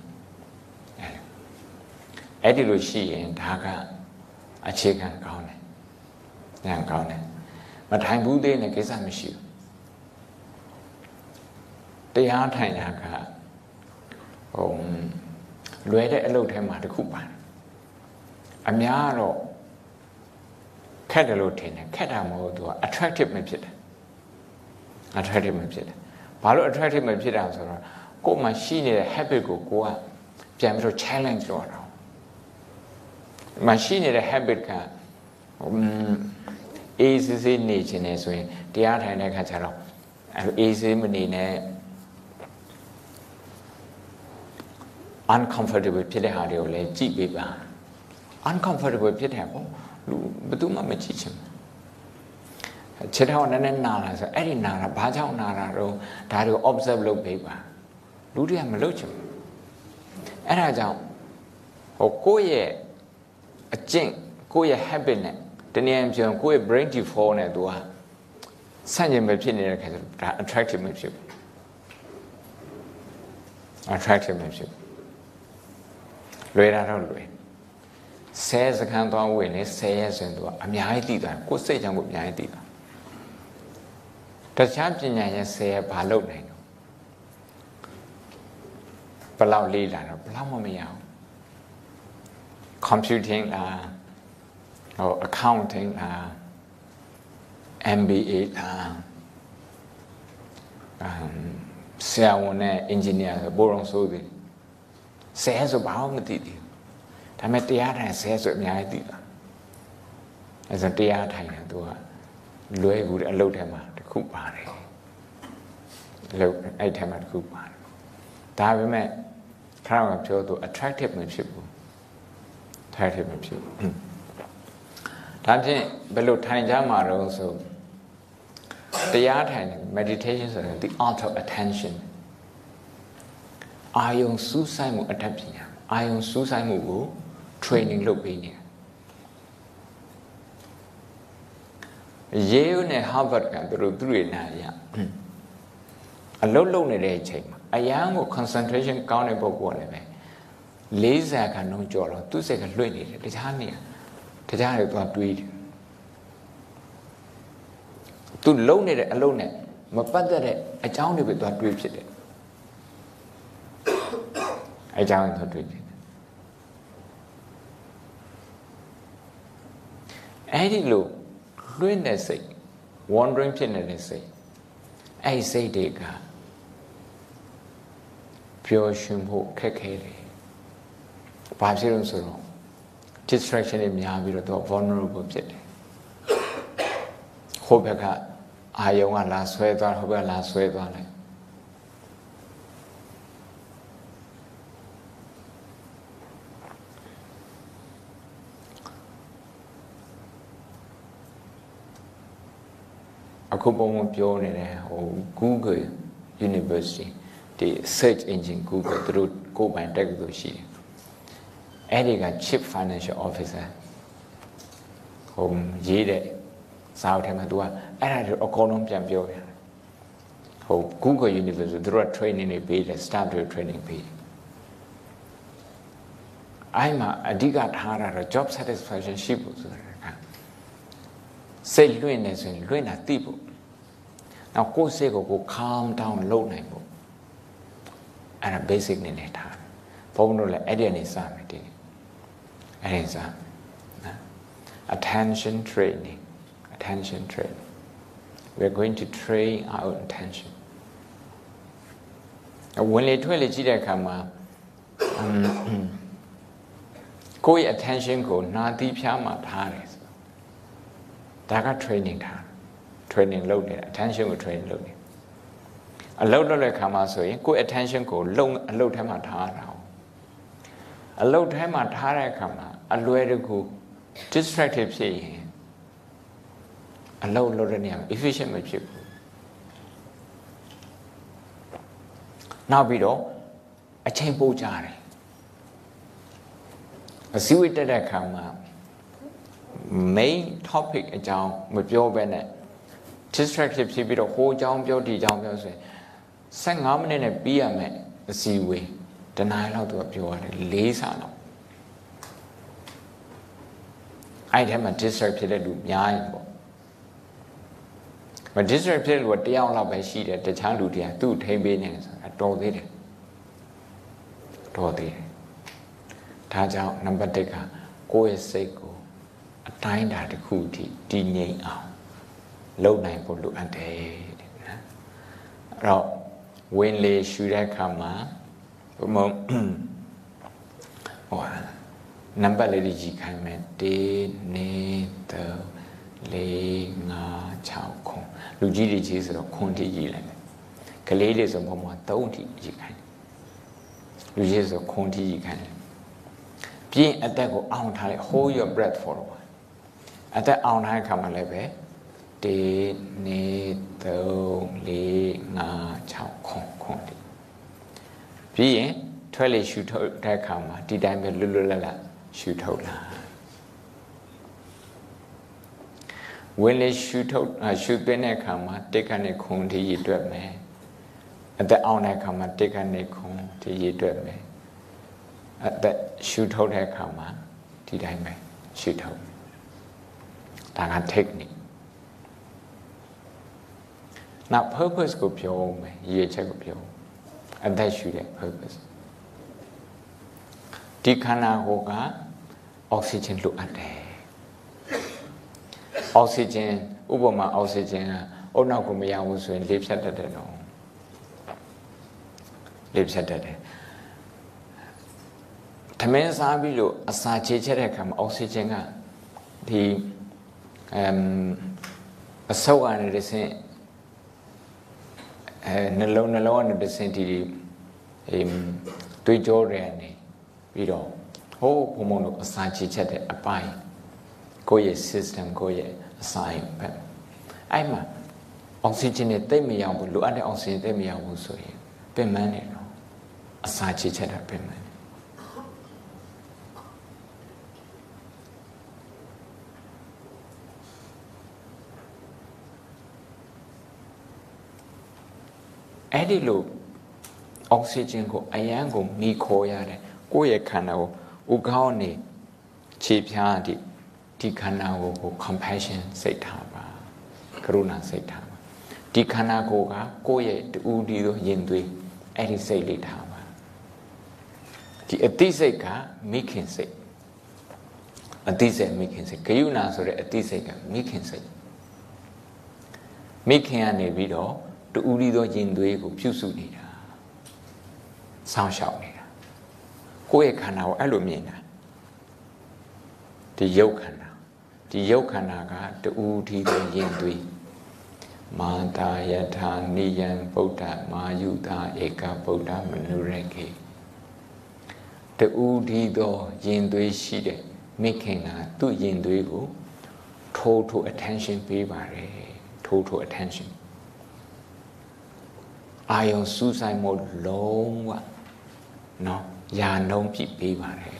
အဲ့ဒီလိုရှိရင်ဒါကအခြေခံကောင်းတယ်ဉာဏ်ကောင်းတယ်မထိုင်ဘူးသေးနဲ့ကိစ္စမရှိဘူးတရားထိုင်တာကဟိုလွယ်တဲ့အလုပ်ထဲမှာတစ်ခုပါတယ် အများတော့ခက်တယ်လို့ထင်တယ်ခက်တာမဟုတ်သူက attractive မဖြစ်တယ် attractive မဖြစ်တယ်ဘာလို့ attractive မဖြစ်တာဆိုတော့ကိုယ်မှာရှိနေတဲ့ habit ကိုကိုကပြန်ပြီးတော့ challenge လုပ်ရတာမရှိနေတဲ့ habit ကအေးစစ်စစ်နေခြင်းနေဆိုရင်တရားထိုင်တဲ့အခါကျတော့အေးစစ်မနေနဲ့ uncomfortable ဖြစ်တဲ့ဟာတွေကိုလည်းကြည့်ပေးပါ uncomfortable ဖြစ်တယ်ပေါ့လူဘယ်သူမှမကြည့်ချင်ဘူးခြေထောက်နည်းနည်းနာလာဆိုအဲ့ဒီနာတာဘာကြောင့်နာတာတော့ဒါတွေကို observe လုပ်ပေးပါလူတွေကမလုပ်ချင်ဘူးအဲ့ဒါကြောင့်ဟိုကိုယ့်ရဲ့အကျင့်ကိုယ့်ရဲ့ habit နဲ့တနည်းအားဖြင့်ကိုယ့်ရဲ့ brain default နဲ့သူကဆန့်ကျင်ပဲဖြစ်နေတဲ့ခါကျတော့ဒါ attractive မဖြစ်ဘူး attractive မဖြစ်ဘူးလွယ်တာတော့လွယ် ဆဲစကန်သွားဝင်နေဆဲရဲဆိုရင်သူကအများကြီးတည်သွားကိုယ်စိတ်ကြောင့်ကိုအများကြီးတည်သွားတခြားပညာရဲ့ဆဲရဲဘာလုပ်နိုင်တော့ဘလောက်လေးလာတော့ဘလောက်မှမရဘူး computing လားဟို accounting လား MBA လားအမ်ဆရာဝန်နဲ့ engineer ဆိုဘိုးတော်ဆိုသည်ဆဲဆိုဘာမှမသိသေးဘူး ဒါပေမဲ့တရားထိုင်ဆဲဆိုအများကြီးသိတာအဲဆိုတရားထိုင်တယ်သူကလွဲကူတဲ့အလုပ်ထဲမှာတစ်ခုပါတယ်လုပ်အဲ့ထဲမှာတစ်ခုပါတယ်ဒါပေမဲ့ခါတော့ပြောသူ attractive မဖြစ်ဘူး attractive မဖြစ်ဘူးဒါဖြင့်ဘယ်လိုထိုင်ကြမှာတော့ဆိုတရားထိုင်တယ် meditation ဆိုရင် the art of attention အာယုံစူးစိုက်မှုအတတ်ပညာအာယုံစူးစိုက်မှုကို training လုပ်ပေးနေတယ်ယေးနဲ့ Harvard ကသူတို့သူတွေနာရအလုံးလုံးနေတဲ့အချိန်မှာအရန်ကို concentration ကောင်းတဲ့ပုဂ္ဂိုလ်လည်းပဲ40ခန်းလုံးကြော်တော့သူ့စိတ်ကလွှင့်နေတယ်တခြားနေတခြားတွေသွားတွေးတယ်သူလုံနေတဲ့အလုံးနဲ့မပတ်သက်တဲ့အကြောင်းတွေပဲသူတွေးဖြစ်တယ်အကြောင်းသူတွေးဖြစ်တယ် အဲ့ဒီလိုလွှင့်တဲ့စိတ် wandering ဖြစ်နေတဲ့စိတ်အဲ့ဒီစိတ်တွေကပျော်ရွှင်ဖို့ခက်ခဲတယ်။ဘာဖြစ်လို့ဆိုတော့ distraction တွေများပြီးတော့သူ vulnerable ဖြစ်တယ်။ဟိုဘက်ကအာယုံကလာဆွဲသွားဟိုဘက်ကလာဆွဲသွားလိုက် အခုပုံမပြောနေတယ်ဟို Google University ဒီ search engine Google သူတို့ကိုယ်ပိုင်တက္ကသိုလ်ရှိတယ်အဲ့ဒီက chief financial officer ဟိုရေးတဲ့စာအုပ်ထဲမှာ तू ကအဲ့ဒါတွေအကုန်လုံးပြန်ပြောရတယ်ဟို Google University သူတို့က training တွေပေးတယ် staff တွေ training ပေးတယ်အဲ့မှာအဓိကထားတာတော့ job satisfaction ရှိဖို့ဆိုတာက စိတ်လွင့်နေဆိုရင်လွင့်တာသိဖို့နောက်ကိုယ်စိတ်ကိုကို calm down လုပ်နိုင်ဖို့အဲ့ဒါ basic နေနေထားဘုန်းတို့လည်းအဲ့ဒီအနေစမယ်ဒီအဲ့ဒီစနော် attention training attention training we're going to train our attention ဝင်လေထွက်လေကြည့်တဲ့အခါမှာကိုယ့်ရဲ့ attention ကိုနာသီးဖြားမှထားတယ်ဆို ဒါက training ထား training လုပ်နေတာ attention ကို training လုပ်နေအလုပ်လုပ်တဲ့ခါမှာဆိုရင်ကိုယ့် attention ကိုလုံအလုပ်ထဲမှာထားတာအလုပ်ထဲမှာထားတဲ့အခါမှာအလွယ်တကူ distracted ဖြစ်ရင်အလုပ်လုပ်တဲ့နေရာမှာ efficient မဖြစ်ဘူးနောက်ပြီးတော့အချိန်ပိုကြတယ်အစည်းအဝေးတက်တဲ့အခါမှာ main topic အကြောင်းမပြောဘဲနဲ့ distracted ဖြစ်ပြီးတော့ဟိုအကြောင်းပြောဒီအကြောင်းပြောဆိုရင်15မိနစ်နဲ့ပြီးရမယ်အစည်းအဝေးတနားလောက်သူကပြောရတယ်၄ဆလောက်အဲ့ဒီထဲမှာ distract ဖြစ်တဲ့လူများရင်ပေါ့မ distract ဖြစ်တဲ့လူကတယောက်လောက်ပဲရှိတယ်တခြားလူတွေကသူ့ထိမ့်ပေးနေတယ်ဆိုတာတော်သေးတယ်တော်သေးတယ်ဒါကြောင့်နံပါတ်1ကကိုယ့်ရဲ့စိတ်ကို အတိုင်းတာတစ်ခုထိတည်ငြိမ်အောင်လုပ်နိုင်ဖို့လိုအပ်တယ်တဲ့နော်အဲ့တော့ဝင်လေရှူတဲ့အခါမှာဘုမဟောနံပါတ်လေးတွေကြီးခိုင်းမယ်1 2 3 4 5 6ခွန်လူကြီးတွေကြီးဆိုတော့ခွန်တိကြီးလိုက်မယ်ကလေးတွေဆိုဘုံမှာ3ထိကြီးခိုင်းလူကြီးဆိုခွန်တိကြီးခိုင်းပြင်းအသက်ကိုအောင်ထားလိုက် hold your breath for a while အသက်အောင်ထားတဲ့အခါမှာလည်းပဲ1 2 3 4 5 6ခွန်ခွန်တိပြီးရင်ထွက်လေရှူထုတ်တဲ့အခါမှာဒီတိုင်းပဲလွတ်လွတ်လပ်လပ်ရှူထုတ်လာဝင်လေရှူထုတ်ရှူသွင်းတဲ့အခါမှာတိတ်ကနေခုံထိရည်တွက်မယ်အသက်အောင်တဲ့အခါမှာတိတ်ကနေခုံထိရည်တွက်မယ်အသက်ရှူထုတ်တဲ့အခါမှာဒီတိုင်းပဲရှူထုတ် ဒါက technique နောက် purpose ကိုပြောမယ်ရည်ချက်ကိုပြောအသက်ရှူတဲ့ purpose ဒီခန္ဓာကိုယ်ကအောက်ဆီဂျင်လိုအပ်တယ်အောက်ဆီဂျင်ဥပမာအောက်ဆီဂျင်ကအုတ်နောက်ကိုမရဘူးဆိုရင်လေဖြတ်တတ်တယ်တော့လေဖြတ်တတ်တယ်သမင်းစားပြီးလို့အစာချေချက်တဲ့အခါမှာအောက်ဆီဂျင်ကဒီ အမ်အဆုပ်ကနေတဆင့်အဲနှလုံးနှလုံးကနေတဆင့်ဒီအမ်တွေးကြောတွေကနေပြီးတော့ဟိုးဘုံဘုံတို့အစာချေချက်တဲ့အပိုင်းကိုယ့်ရဲ့ system ကိုယ့်ရဲ့အစာရင်ပဲအဲ့မှာအောက်ဆီဂျင်နဲ့တိတ်မရောက်ဘူးလိုအပ်တဲ့အောက်ဆီဂျင်တိတ်မရောက်ဘူးဆိုရင်ပင်ပန်းနေတော့အစာချေချက်တာပင်ပန်း အဲ့ဒီလိုအောက်ဆီဂျင်ကိုအရန်ကိုမိခေါ်ရတယ်ကိုယ့်ရဲ့ခန္ဓာကိုဥကောင်းနေခြေဖြားဒီဒီခန္ဓာကိုကို compassion စိတ်ထားပါကရုဏာစိတ်ထားပါဒီခန္ဓာကိုယ်ကကိုယ့်ရဲ့တူဒီသောယင်သွေးအဲ့ဒီစိတ်လေးထားပါဒီအတိစိတ်ကမိခင်စိတ်အတိစိတ်မိခင်စိတ်ဂယုဏဆိုတဲ့အတိစိတ်ကမိခင်စိတ်မိခင်ကနေပြီးတော့ တူဒီသောယင်သွေးကိုပြုစုနေတာစောင့်ရှောက်နေတာကိုယ့်ရဲ့ခန္ဓာကိုအဲ့လိုမြင်တာဒီရုပ်ခန္ဓာဒီရုပ်ခန္ဓာကတူဒီသောယင်သွေးမာတာယထာနိယံဗုဒ္ဓမာယုတာဧကဗုဒ္ဓမနုရကေတူဒီသောယင်သွေးရှိတဲ့မိခင်ကသူ့ယင်သွေးကိုထိုးထိုး attention ပေးပါတယ်ထိုးထိုး attention အာယုံစူးဆိုင်မှုလုံးဝနော်ယာနှုံးပြပေးပါတယ်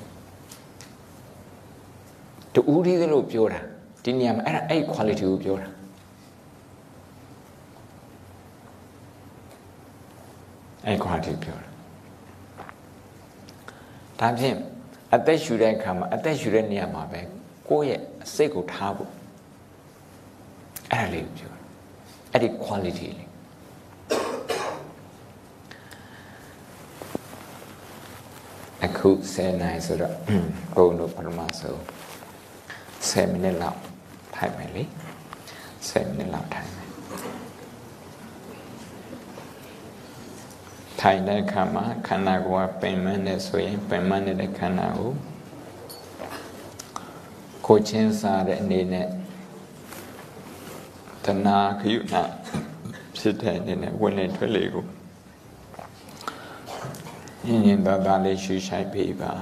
တူဦးသေးလို့ပြောတာဒီနေရာမှာအဲ့ဒါအဲ့ quality ကိုပြောတာအဲ့ quality ပြောတာဒါဖြင့်အသက်ရှူတဲ့အခါမှာအသက်ရှူတဲ့နေရာမှာပဲကိုယ့်ရဲ့အစိတ်ကိုထားဖို့အဲ့ဒါလေးကိုပြောတာအဲ့ဒီ quality လေး အခု10နိုင်ဆိုတော့ဘုံတို့ပထမဆုံး10မိနစ်လောက်ထိုင်မယ်လေ10မိနစ်လောက်ထိုင်မယ်ထိုင်တဲ့အခါမှာခန္ဓာကိုယ်ကပင်မနဲ့ဆိုရင်ပင်မနဲ့ခန္ဓာကိုကိုချင်းစားတဲ့အနေနဲ့တဏှာခယုဏဖြစ်တဲ့အနေနဲ့ဝင်လေထွက်လေကို ညင်ညင်သာသာလေးရှူရှိုက်ပေးပါ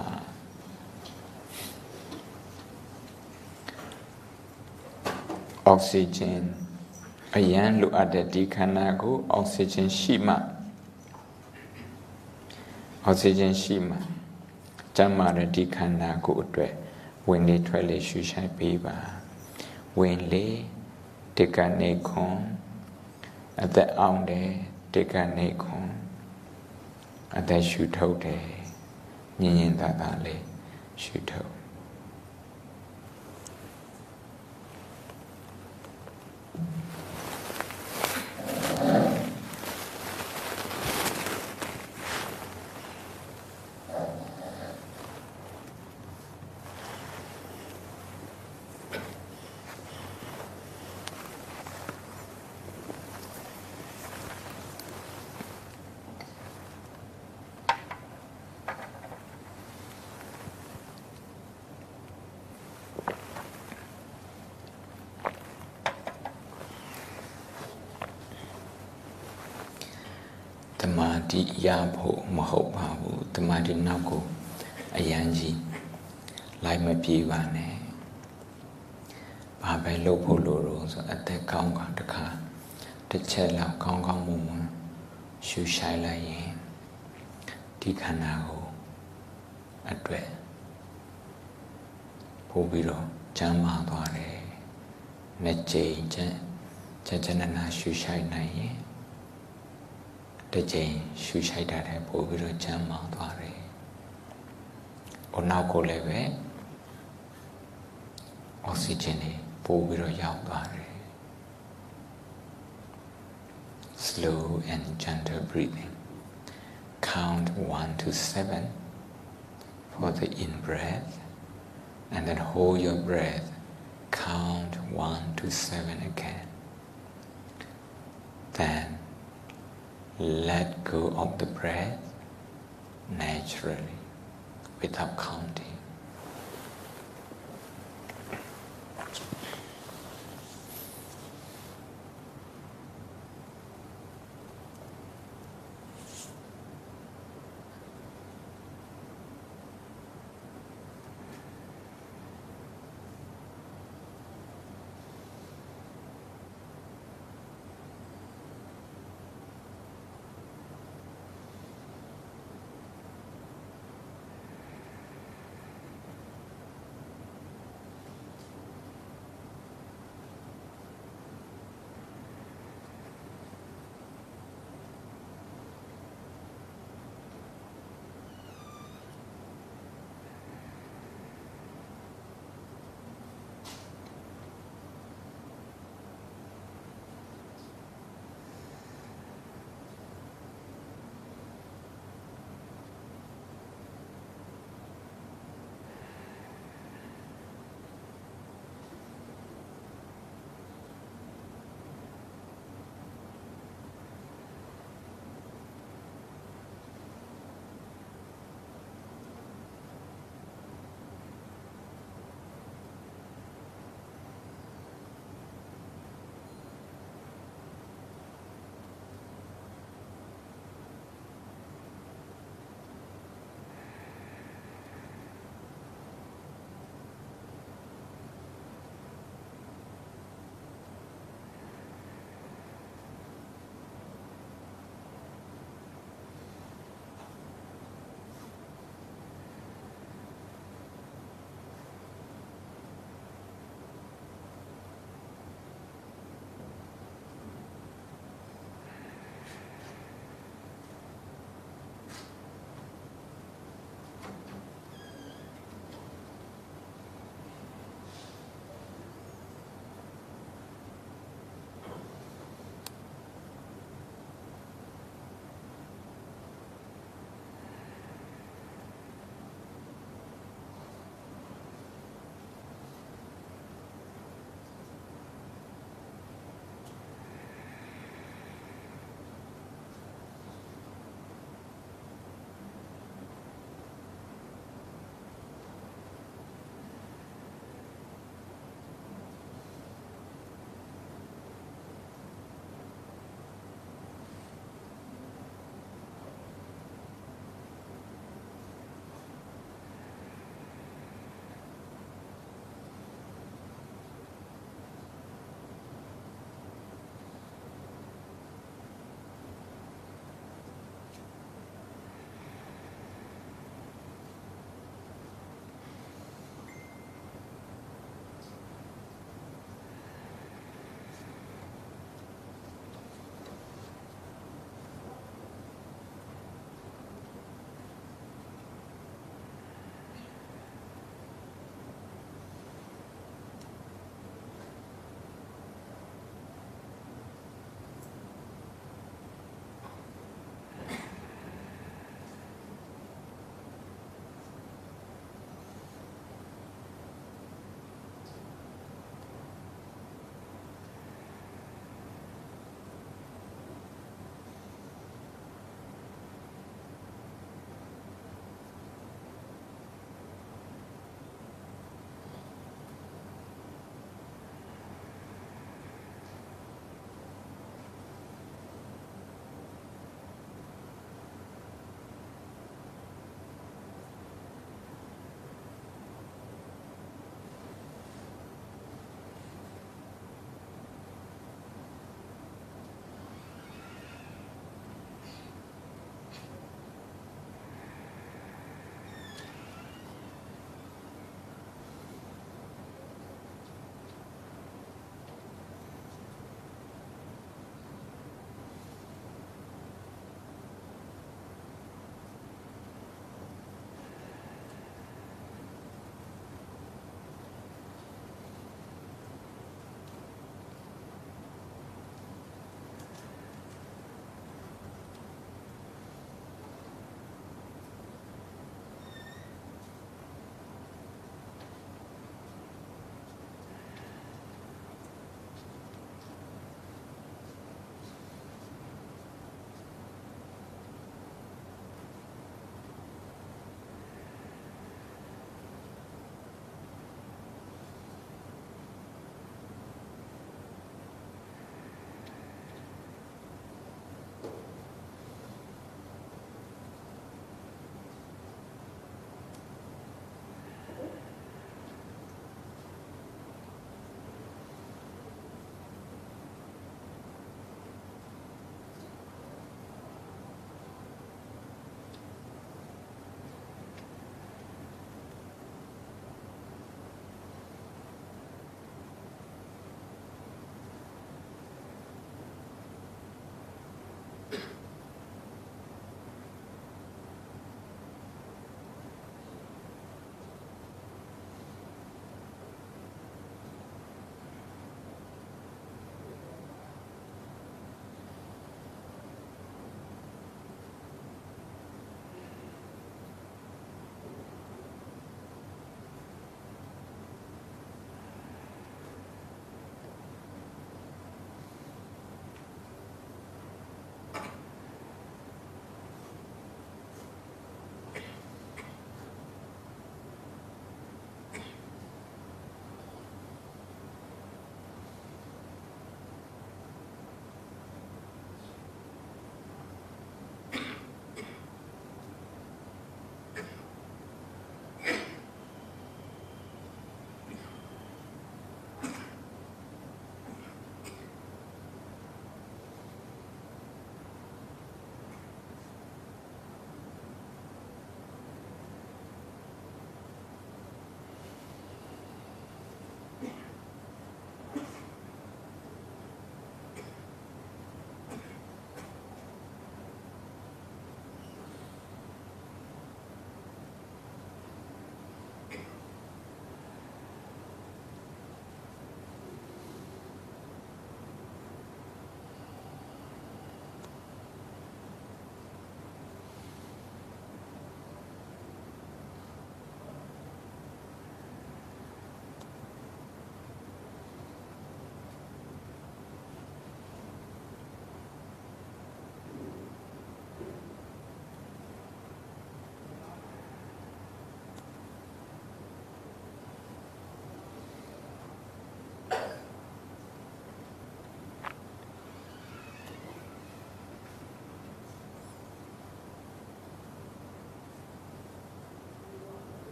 အောက်ဆီဂျင်အရန်လိုအပ်တဲ့ဒီခန္ဓာကိုအောက်ဆီဂျင်ရှိမှအောက်ဆီဂျင်ရှိမှကျန်းမာတဲ့ဒီခန္ဓာကိုအတွက်ဝင်လေထွက်လေရှူရှိုက်ပေးပါဝင်လေဒီကနေခွန်အသက်အောင်တယ်ဒီကနေခွန် အသက်ရှူထုတ်တယ်ညင်ညင်သာသာလေးရှူထုတ် တမာတိရဖို့မဟုတ်ပါဘူးတမာတိနောက်ကိုအယံကြီးလိုက်မပြေးပါနဲ့ဘာပဲလုပ်ဖို့လိုတော့ဆိုအသက်ကောင်းကတခါတစ်ချက်လောက်ကောင်းကောင်းမွန်မွန်ရှူရှိုက်လိုက်ရင်ဒီခန္ဓာကိုအတွက်ပို့ပြီးတော့ကျမ်းမာသွားတယ်နှစ်ကြိမ်ကျန်ကျန်ကျန်နာရှူရှိုက်နိုင်ရင် တစ်ကြိမ်ရှူရှိုက်တာတဲ့ပို့ပြီးတော့ကျမ်းမာသွားတယ်။ဟိုနောက်ကိုလည်းပဲအောက်ဆီဂျင်တွေပို့ပြီးတော့ရောက်သွားတယ်။ Slow and gentle breathing. Count 1 to 7 for the in breath and then hold your breath. Count 1 to 7 again. Then let go of the breath naturally without counting.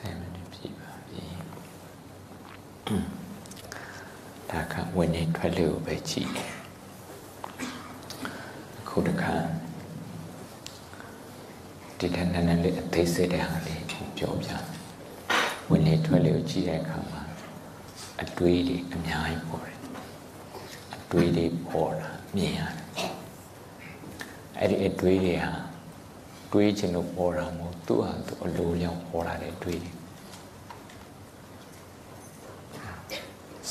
10မိနစ်ပြည့်ပါပြီဒါကဝင်နေထွက်လေကိုပဲကြည့်တယ်ခုတခါဒီတန်းနည်းလေးအသေးစိတ်တဲ့ဟာလေးပြောပြဝင်နေထွက်လေကိုကြည့်တဲ့အခါမှာအတွေးတွေအများကြီးပေါ်တယ်အတွေးတွေပေါ်လာမြင်ရတယ်အဲ့ဒီအတွေးတွေဟာ တွေးချင်လို့ပေါ်တာမဟုတ်သူ့ဟာသူအလိုလျောက်ပေါ်လာတဲ့တွေးတွေ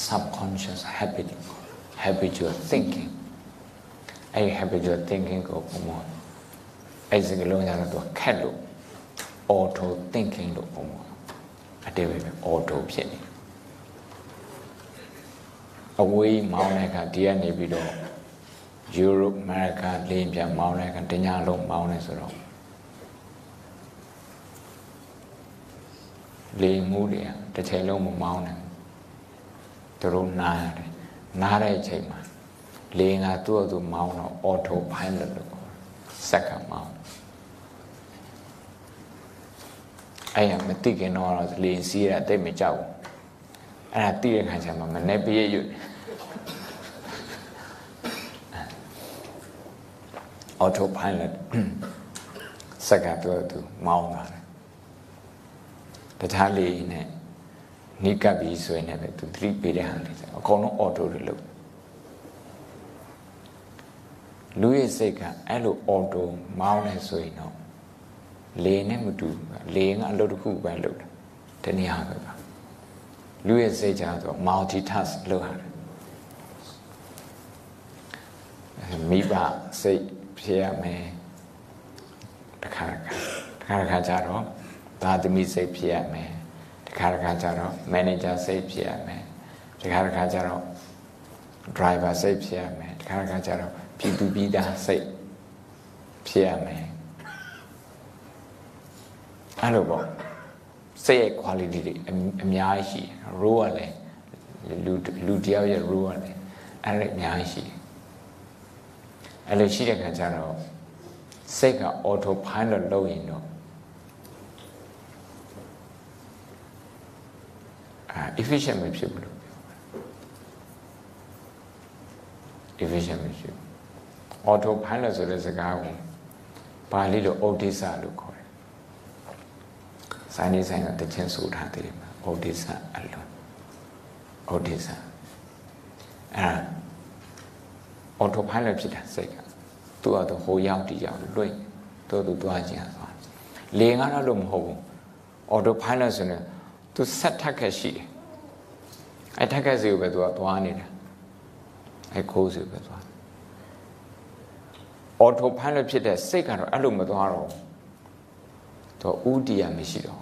subconscious habit habitual thinking အဲ့ဒီ habitual thinking ကိုဘုံမအဲ့ဒီကလုံးရတော့ခက်လို့ auto thinking လို့ဘုံမအတေပဲ auto ဖြစ်နေအဝေးမောင်းတဲ့အခါဒီကနေပြီးတော့ Europe America လင်းပြန်မောင်းတဲ့အခါတညလုံးမောင်းနေဆိုတော့ လေမှုတွေတစ်ချိန်လုံးမမောင်းနိုင်သူတို့နားရတယ်နားတဲ့အချိန်မှာလေငါသူ့အတူမောင်းတော့ auto pilot လို့ခေါ်စက်ကမောင်းအဲ့ရမသိခင်တော့လေစီးရတိတ်မကြောက်ဘူးအဲ့ဒါသိတဲ့ခါကျမှမနေပြည့်ရွတ် auto pilot စက်ကသူ့အတူမောင်းတာ တခြားလေနဲ့နိကပ်ပြီးဆိုရင်လည်းသူသတိပေးတဲ့ဟာလေးအကုန်လုံး auto တွေလုပ်လူရဲ့စိတ်ကအဲ့လို auto မောင်းနေဆိုရင်တော့လေနဲ့မတူလေကအလုပ်တစ်ခုပဲလုပ်တယ်တနည်းအားဖြင့်လူရဲ့စိတ်ကြတော့ multi task လုပ်ရတယ်မိဘစိတ်ဖြစ်ရမယ်တခါတခါတခါတခါကြတော့ သာသမီစိတ်ဖြစ်ရမယ်တခါတခါကျတော့ manager စိတ်ဖြစ်ရမယ်တခါတခါကျတော့ driver စိတ်ဖြစ်ရမယ်တခါတခါကျတော့ပြည်သူပြည်သားစိတ်ဖြစ်ရမယ်အဲ့လိုပေါ့စိတ်ရဲ့ quality တွေအများကြီးရှိတယ် role ကလည်းလူလူတယောက်ရဲ့ role ကလည်းအဲ့ဒါအများကြီးရှိတယ်အဲ့လိုရှိတဲ့ခါကျတော့စိတ်က auto pilot လုပ်ရင်တော့အာ efficient မဖြစ်ဘူးလို့ပြောတာ efficient မဖြစ်ဘူး auto pilot ဆိုတဲ့စကားကိုပါဠိလို odisa လို့ခေါ်တယ်စိုင်းနေဆိုင်ကတခြင်းဆိုထားတယ်မှာ odisa အလုံး odisa အဲ auto pilot ဖြစ်တာစိတ်ကသူ့အတော့ဟိုရောက်တီရောက်လွင့်သူ့သူသွားခြင်းသွားလေငါတော့လို့မဟုတ်ဘူး auto pilot ဆိုရင် သူဆက်ထက်ခက်ရှိတယ်အဲထက်ခက်စီကိုပဲသူကသွားနေတာအဲခိုးစီကိုပဲသွား auto pilot ဖြစ်တဲ့စိတ်ကတော့အဲ့လိုမသွားတော့သူဥတီယမရှိတော့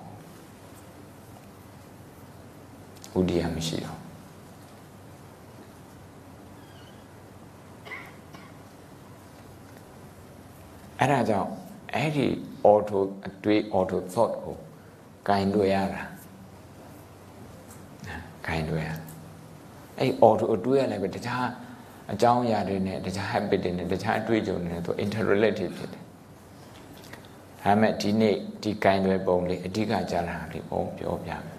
ဥတီယမရှိတော့အဲ့ဒါကြောင့်အဲ့ဒီ auto အတွေး auto thought ကိုဂိုင်တွေ့ရတာဂိုင်တွေ့ရ အဲ့ auto အတွေးရလည်းပဲတခြားအကြောင်းအရာတွေနဲ့တခြား habit တွေနဲ့တခြားအတွေ့အကြုံတွေနဲ့သူ interrelated ဖြစ်တယ်ဒါမဲ့ဒီနေ့ဒီဂိုင်တွေ့ပုံလေးအဓိကကြားလာလေးပုံပြောပြမယ်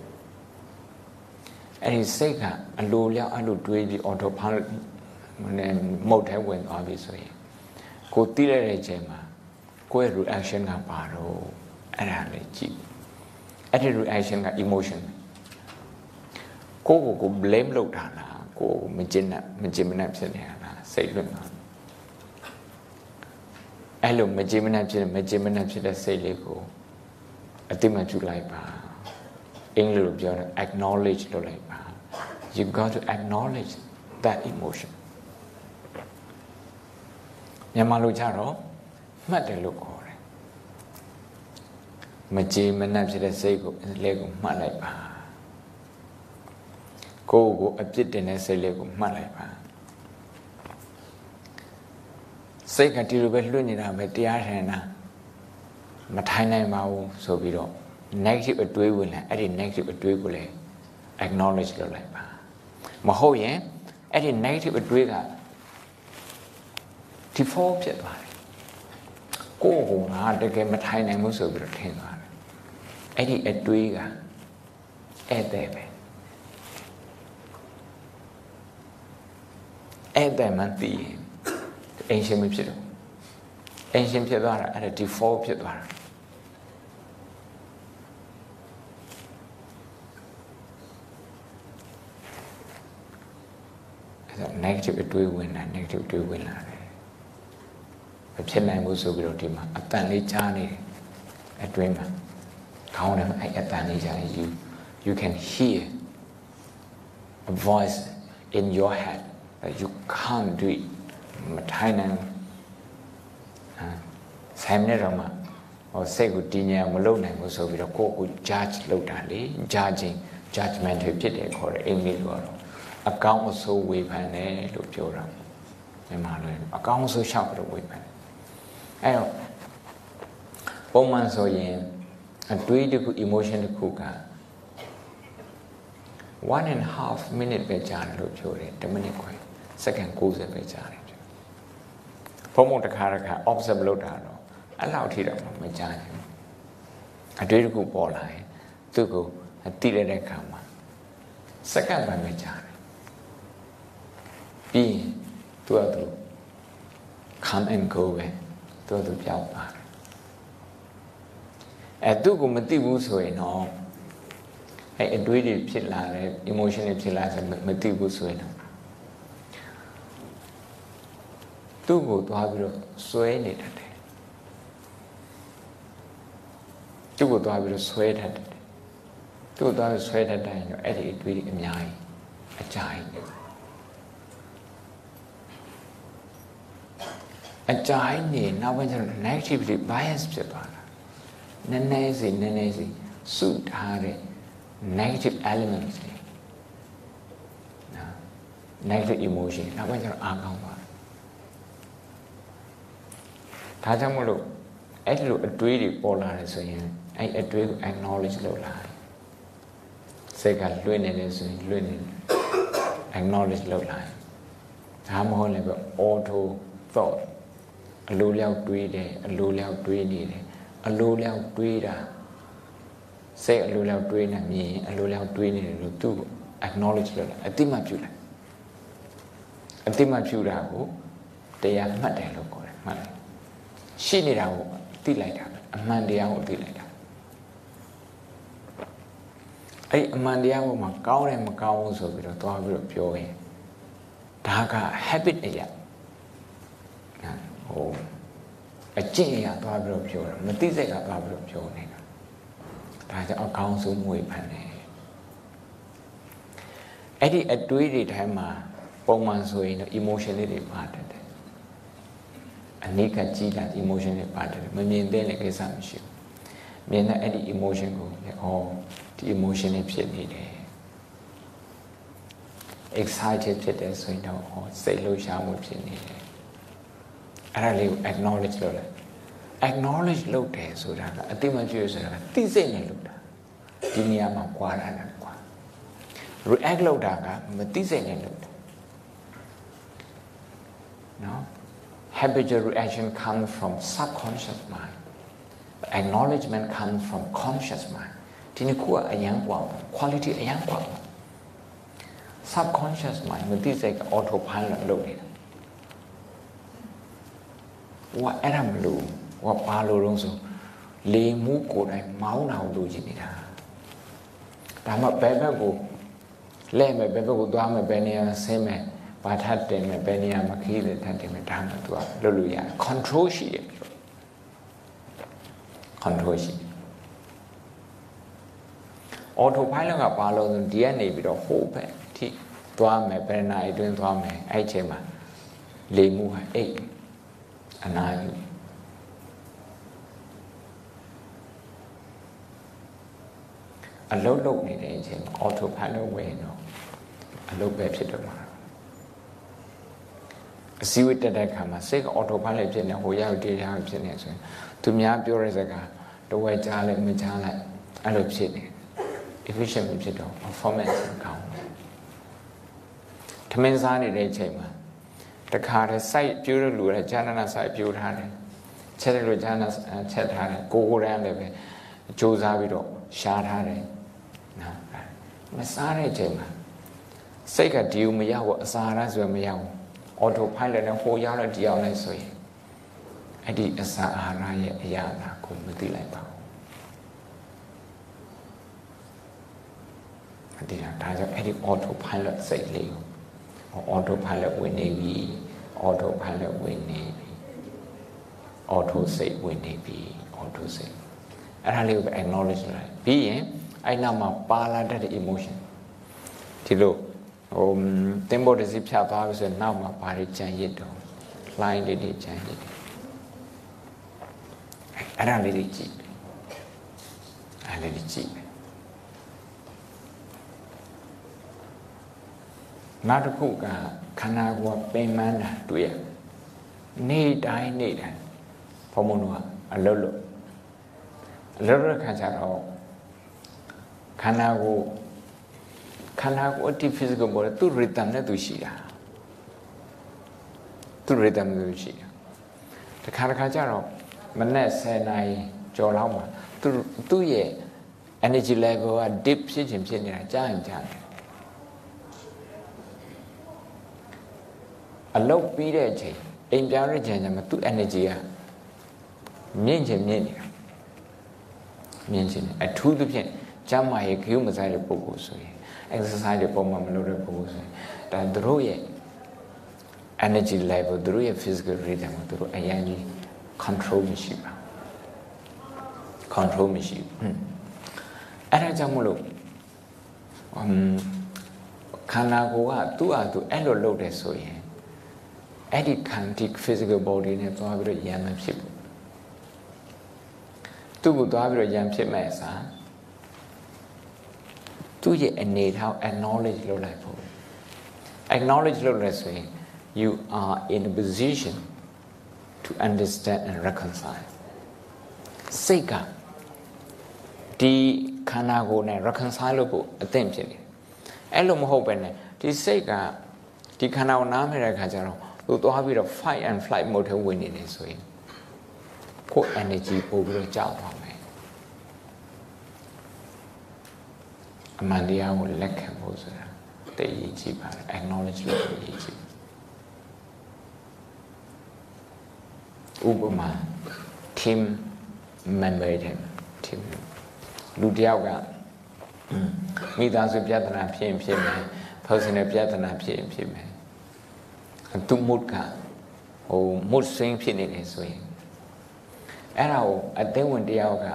အဲ့ဒီစိတ်ကအလိုလျောက်အဲ့လိုတွေးပြီး auto pilot နဲ့မုတ်ထဲဝင်သွားပြီဆိုရင်ကိုသိရတဲ့အချိန်မှာကိုယ့်ရဲ့ reaction ကပါတော့အဲ့ဒါလေးကြည့်အဲ့ဒီ reaction က emotion ကိုကိုကို blame လုပ်တာလားကိုကိုမကျင်နဲ့မကျင်မနဲ့ဖြစ်နေတာလားစိတ်လွတ်တာအဲ့လိုမကျင်မနဲ့ဖြစ်မကျင်မနဲ့ဖြစ်တဲ့စိတ်လေးကိုအတိမပြုလိုက်ပါအင်္ဂလိပ်လိုပြောတယ် acknowledge လုပ်လိုက်ပါ you got to acknowledge that emotion မြန်မာလိုကြတော့မှတ်တယ်လို့ခေါ်တယ်မကြေမနက်ဖြစ်တဲ့စိတ်ကိုလက်ကိုမှတ်လိုက်ပါ ကိုယ်ကိုအပြစ်တင်တဲ့စိတ်လေးကိုမှတ်လိုက်ပါစိတ်ကဒီလိုပဲလွတ်နေတာပဲတရားထင်တာမထိုင်နိုင်ပါဘူးဆိုပြီးတော့ negative အတွေးဝင်လာအဲ့ဒီ negative အတွေးကိုလည်း acknowledge လုပ်လိုက်ပါမဟုတ်ရင်အဲ့ဒီ negative အတွေးက default ဖြစ်သွားတယ်ကိုယ့်ကိုငါတကယ်မထိုင်နိုင်ဘူးဆိုပြီးတော့ထင်သွားတယ်အဲ့ဒီအတွေးကဧည့်သည်ပဲ ဧည့်သည်မှသိရင်အင်ရှင်မဖြစ်တော့အင်ရှင်ဖြစ်သွားတာအဲ့ဒါ default ဖြစ်သွားတာအဲ့ဒါ negative အတွေးဝင်တာ negative အတွေးဝင်လာတယ်မဖြစ်နိုင်ဘူးဆိုပြီးတော့ဒီမှာအတန်လေးကြားနေတယ်အတွင်းမှာခေါင်းထဲမှာအဲ့အတန်လေးကြားရင် you you can hear a voice in your head that you can't do it မထိုင်နိုင်ဘူးဆိုင်နေတော့မှဟောစိတ်ကိုတည်ငြိမ်မလုပ်နိုင်ဘူးဆိုပြီးတော့ကိုယ့်ကို judge လုပ်တာလေ judging judgment ဖြစ်တယ်ခေါ်တယ်အင်္ဂလိပ်ကတော့အကောင်းအဆိုးဝေဖန်တယ်လို့ပြောတာမြန်မာလိုအကောင်းအဆိုးရှောက်ပြီးတော့ဝေဖန်တယ်အဲတော့ပုံမှန်ဆိုရင်အတွေးတစ်ခု emotion တစ်ခုက1 and half minute ပဲကြာတယ်လို့ပြောတယ်10မိနစ်ခွဲ စက္ကန့်60ပဲကြာတယ်ဘုံဘုံတစ်ခါတစ်ခါ observe လုပ်တာတော့အဲ့လောက်ထိတော့မကြာဘူးအတွေးတစ်ခုပေါ်လာရင်သူ့ကိုတိရတဲ့ခါမှာစက္ကန့်ပဲမကြာတယ်ပြီးရင်သူ့အတူ come and go ပဲသူ့အတူပြောင်းပါတယ်အဲသူ့ကိုမသိဘူးဆိုရင်တော့အဲအတွေးတွေဖြစ်လာတယ် emotion တွေဖြစ်လာဆိုမသိဘူးဆိုရင်တော့ သူ့ကိုသွားပြီးတော့ဆွဲနေတတ်တယ်သူ့ကိုသွားပြီးတော့ဆွဲတတ်တယ်သူ့ကိုသွားပြီးဆွဲတတ်တယ်ရောအဲ့ဒီအတွေးတွေအများကြီးအကြိုက်အကြိုက်နေနောက်ပိုင်းကျတော့ negatively bias ဖြစ်သွားတာနည်းနည်းစီနည်းနည်းစီစုထားတဲ့ negative elements တွေနော် negative emotion နောက်ပိုင်းကျတော့အားကောင်းသွား ဒါကြောင့်မလို့အဲ့ဒီလိုအတွေးတွေပေါ်လာတယ်ဆိုရင်အဲ့အတွေးကို acknowledge လုပ်လာတယ်စိတ်ကလွှင့်နေတယ်ဆိုရင်လွှင့်နေတယ် acknowledge လုပ်လာတယ်ဒါမှမဟုတ်လည်းပဲ auto thought အလိုလျောက်တွေးတယ်အလိုလျောက်တွေးနေတယ်အလိုလျောက်တွေးတာစိတ်အလိုလျောက်တွေးနေမြင်အလိုလျောက်တွေးနေတယ်လို့သူ့ကို acknowledge လုပ်လာအတိမပြုလိုက်အတိမပြုတာကိုတရားမှတ်တယ်လို့ခေါ်တယ်မှတ်တယ် ရှိနေတာကိုသိလိုက်တာအမှန်တရားကိုသိလိုက်တာအဲ့အမှန်တရားပေါ်မှာကောင်းတယ်မကောင်းဘူးဆိုပြီးတော့သွားပြီးတော့ပြောရင်ဒါက habit အရာဟိုအကျင့်အရာသွားပြီးတော့ပြောတာမသိစိတ်ကသွားပြီးတော့ပြောနေတာဒါကြောင့်အကောင်းဆုံးမွေဖန်တယ်အဲ့ဒီအတွေးတွေထဲမှာပုံမှန်ဆိုရင်တော့ emotion လေးတွေပါတယ် အနိကကြီးတာ emotion တွေပါတယ်မမြင်တဲ့လည်းကိစ္စမရှိဘူးမြင်တဲ့အဲ့ဒီ emotion ကိုဟောဒီ emotion တွေဖြစ်နေတယ် excited ဖြစ်တယ်ဆိုရင်တော့ဟောစိတ်လှုပ်ရှားမှုဖြစ်နေတယ်အဲ့ဒါလေးကို acknowledge လုပ်လိုက် acknowledge လုပ်တယ်ဆိုတာကအတိမကျွေးဆိုတာကသိစိတ်နဲ့လုပ်တာဒီနေရာမှာကွာတာလားကွာ react လုပ်တာကမသိစိတ်နဲ့လုပ်တာနော် habitual reaction comes from subconscious mind. Acknowledgement comes from conscious mind. Tinikuwa ayangwa, quality ayangwa. Subconscious mind, mình tí dạy cái autopilot đâu đi. Wa eram lu, wa pa lu luôn rồi. Lê mũ cổ này máu nào đủ gì đi ra. Đã mà bé bé cổ, lê mẹ bé bé cổ đoá mẹ bé nè xe mẹ. ဘက်ကိုလဲမယ်ဘယ်ဘက်ကိုသွားမယ်ဘယ်နေရာဆင်းမယ်ဘာထပ်တင်မယ်ဘယ်နေရာမှာခီးတယ်ထပ်တင်မယ်ဒါမှသူကလွတ်လို့ရတယ် control ရှိတယ် control ရှိတယ် auto pilot ကဘာလို့ဆိုဒီကနေပြီးတော့ဟိုးပဲထိသွားမယ်ဘယ်နာအတွင်းသွားမယ်အဲ့ချိန်မှာလေမှုဟာအိတ်အနာယူအလုတ်လုတ်နေတဲ့အချိန် auto pilot ဝင်တော့အလုတ်ပဲဖြစ်တော့မှာ အစည်းအဝေးတက်တဲ့ခါမှာစိတ်ကအော်တိုဖိုင်လိုက်ဖြစ်နေဟိုရောက်တေးရောက်ဖြစ်နေဆိုရင်သူများပြောတဲ့စကားတဝဲကြားလိုက်မကြားလိုက်အဲ့လိုဖြစ်နေ efficient ဖြစ်တော့ performance ကောင်းထမင်းစားနေတဲ့အချိန်မှာတခါတည်း site ပြိုးလို့လူရဂျာနာနာ site ပြိုးထားတယ်ချက်တယ်လို့ဂျာနာချက်ထားတယ်ကိုကိုရမ်းလည်းပဲစူးစမ်းပြီးတော့ရှားထားတယ်နော်မစားတဲ့အချိန်မှာစိတ်ကဒီကိုမရောက်ဘူးအစာရဆိုရင်မရောက်ဘူး အော်တိုဖိုင်လက်နဲ့ဟိုရောက်လိုက်ဒီရောက်လိုက်ဆိုရင်အဲ့ဒီအစာအာဟာရရဲ့အရာလာကိုမသိလိုက်ပါဘူးအတေးဒါကြောင့်အဲ့ဒီ auto pilot စိတ်လေးကို auto pilot ဝင်နေပြီ auto pilot ဝင်နေပြီ auto စိတ်ဝင်နေပြီ auto စိတ်အဲ့ဒါလေးကို acknowledge လိုက်ပြီးရင်အဲ့နောက်မှာပါလာတဲ့ emotion ဒီလို ဟိုတင်ဘောတစီဖြတ်သွားပြီဆိုရင်နောက်မှာဘာတွေကြံရစ်တော့ line လေးတွေကြံရစ်တယ်အဲ့ဒါလေးတွေကြည့်အဲ့လေးတွေကြည့်နောက်တစ်ခုကခန္ဓာကိုယ်ပင်ပန်းတာတွေ့ရနေ့တိုင်းနေ့တိုင်းဘုံဘုံတို့ကအလုတ်လို့အလုတ်ရခါကြတော့ခန္ဓာကိုယ် ခန္ဓာကိုယ်အတိ physical body သူ့ rhythm နဲ့သူရှိတာသူ့ rhythm နဲ့သူရှိတာတခါတခါကျတော့မနေ့10နာရီကျော်လောက်မှာသူသူ့ရဲ့ energy level က dip ဖြစ်ခြင်းဖြစ်နေတာကြားရင်ကြားတယ်အလုတ်ပြီးတဲ့အချိန်အိမ်ပြောင်းတဲ့ချိန်ကျမှသူ့ energy ကမြင့်ခြင်းမြင့်နေတာမြင့်ခြင်းအထူးသဖြင့်ကျမ်းမာရေးခရုမဆိုင်တဲ့ပုဂ္ဂိုလ်ဆိုရင် exercise တွေပုံမှန်မလုပ်တဲ့ပုဂ္ဂိုလ်ဆိုရင်ဒါသူတို့ရဲ့ energy level သူတို့ရဲ့ physical rhythm ကိုသူတို့အရင်ကြီး control မရှိပါ control မရှိဘူးအဲ့ဒါကြောင့်မလို့ um ခန္ဓာကိုယ်ကသူ့အတူအဲ့လိုလုပ်တယ်ဆိုရင်အဲ့ဒီ quantic physical body နဲ့သွားပြီးတော့ရံမဖြစ်ဘူးသူ့ကိုသွားပြီးတော့ရံဖြစ်မဲ့အစား သူ့ရဲ့အနေထား acknowledge လုပ်လိုက်ဖို့ acknowledge လုပ်လဲဆိုရင် you are in a position to understand and reconcile စိတ်ကဒီခန္ဓာကိုယ်နဲ့ reconcile လုပ်ဖို့အသင့်ဖြစ်နေအဲ့လိုမဟုတ်ပဲနဲ့ဒီစိတ်ကဒီခန္ဓာကိုနားမြတဲ့အခါကျတော့သူသွားပြီးတော့ fight and flight mode ထဲဝင်နေတယ်ဆိုရင်ကိုယ် energy ပို့ပြီးတော့ကြောက်သွားမယ် အမှန်တရားကိုလက်ခံဖို့ဆိုတာတည်ရည်ကြည့်ပါတယ် acknowledge လုပ်ဖို့ရည်ကြည့်ဥပမာ team member တဲ့ team လူတယောက်ကမိသားစုပြဿနာဖြစ်ရင်ဖြစ်မယ် personal ပြဿနာဖြစ်ရင်ဖြစ်မယ်သူမုတ်ကဟိုမုတ်စင်းဖြစ်နေတယ်ဆိုရင်အဲ့ဒါကိုအသိဝင်တယောက်က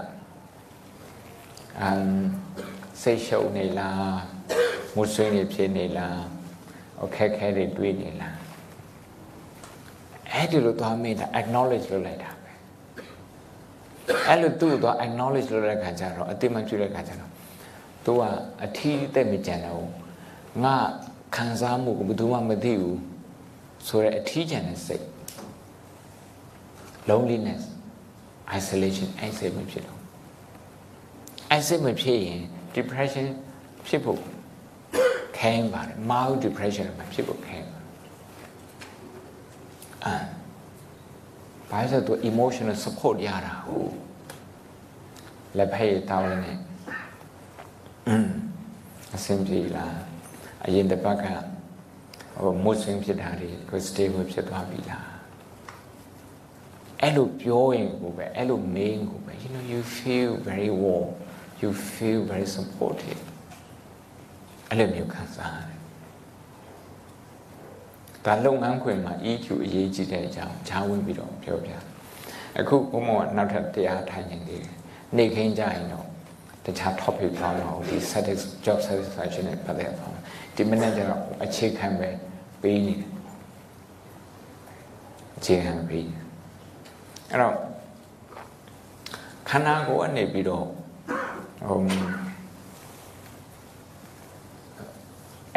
အမ် စိတ်ရှုပ်နေလားမုတ်စင်းနေဖြစ်နေလားအခက်ခဲတွေတွေ့နေလားအဲ့ဒီလိုသွားမေးတာ acknowledge လုပ်လိုက်တာပဲအဲ့လိုသူ့ကိုသွား acknowledge လုပ်တဲ့ခါကျတော့အတိမပြုတဲ့ခါကျတော့သူကအထီးတက်မကြံတော့ငါခံစားမှုကိုဘယ်သူမှမသိဘူးဆိုရဲအထီးကျန်တဲ့စိတ် loneliness isolation အဲ့စိတ်မဖြစ်တော့အဲ့စိတ်မဖြစ်ရင် depression ဖြစ်ဖို့ခဲရင်ပါတယ် mild depression မှာဖြစ်ဖို့ခဲရင်အာဘာလို့ဆိုတော့ emotional support ရတာဟုတ်လက်ဖက်တောင်းနေအဆင်ပြေလားအရင်တစ်ပတ်ကဟိုမွတ်စင်ဖြစ်တာတွေကို stable ဖြစ်သွားပြီလားအဲ့လိုပြောရင်ကိုပဲအဲ့လိုမေးကိုပဲ you know you feel very warm you feel very supported အဲ့လိုမျိုးခံစားရတယ်ဒါလုပ်ငန်းခွင်မှာ EQ အရေးကြီးတဲ့အကြောင်းဂျားဝင်ပြီးတော့ပြောပြအခုဘုံမောကနောက်ထပ်တရားထိုင်နေသေးတယ်နေခင်းကြရင်တော့တခြား topic သွားမှာဒီ satis job satisfaction နဲ့ပတ်သက်သွားဒီ manager ကအခြေခံပဲပေးနေတယ်အခြေခံပေးနေအဲ့တော့ခန္ဓာကိုယ်ကနေပြီးတော့ဟို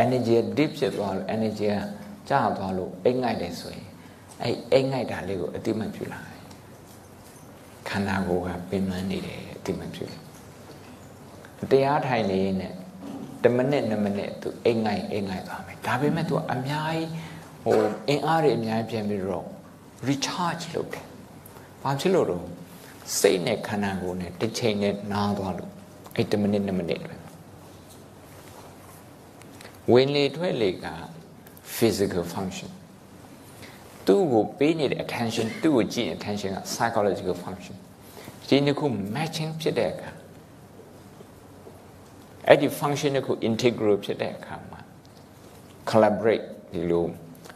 energy deep ဖြစ်သွားလို့ energy ကကြာသွားလို့အိတ်ငိုက်တယ်ဆိုရင်အဲ့အိတ်ငိုက်တာလေးကိုအတိမတ်ပြုလာတယ်ခန္ဓာကိုယ်ကပင်ပန်းနေတယ်အတိမတ်ပြုတရားထိုင်နေရင်လည်း10မိနစ်2မိနစ်သူအိတ်ငိုက်အိတ်ငိုက်သွားမယ်ဒါပေမဲ့သူအများကြီးဟိုအင်အားတွေအများကြီးပြန်ပြီးတော့ recharge လုပ်တယ်ဘာဖြစ်လို့တော့စိတ်နဲ့ခန္ဓာကိုယ်နဲ့တစ်ချိန်နဲ့နားသွားလို့ အဲ့10မိနစ်2မိနစ်ပဲဝင်လေထွက်လေက physical function သူ့ကိုပေးနေတဲ့ attention သူ့ကိုကြည့် attention က psychological function ဒီနှစ်ခု matching ဖြစ်တဲ့အခါအဲ့ဒီ function တစ်ခု integral ဖြစ်တဲ့အခါမှာ collaborate ဒီလို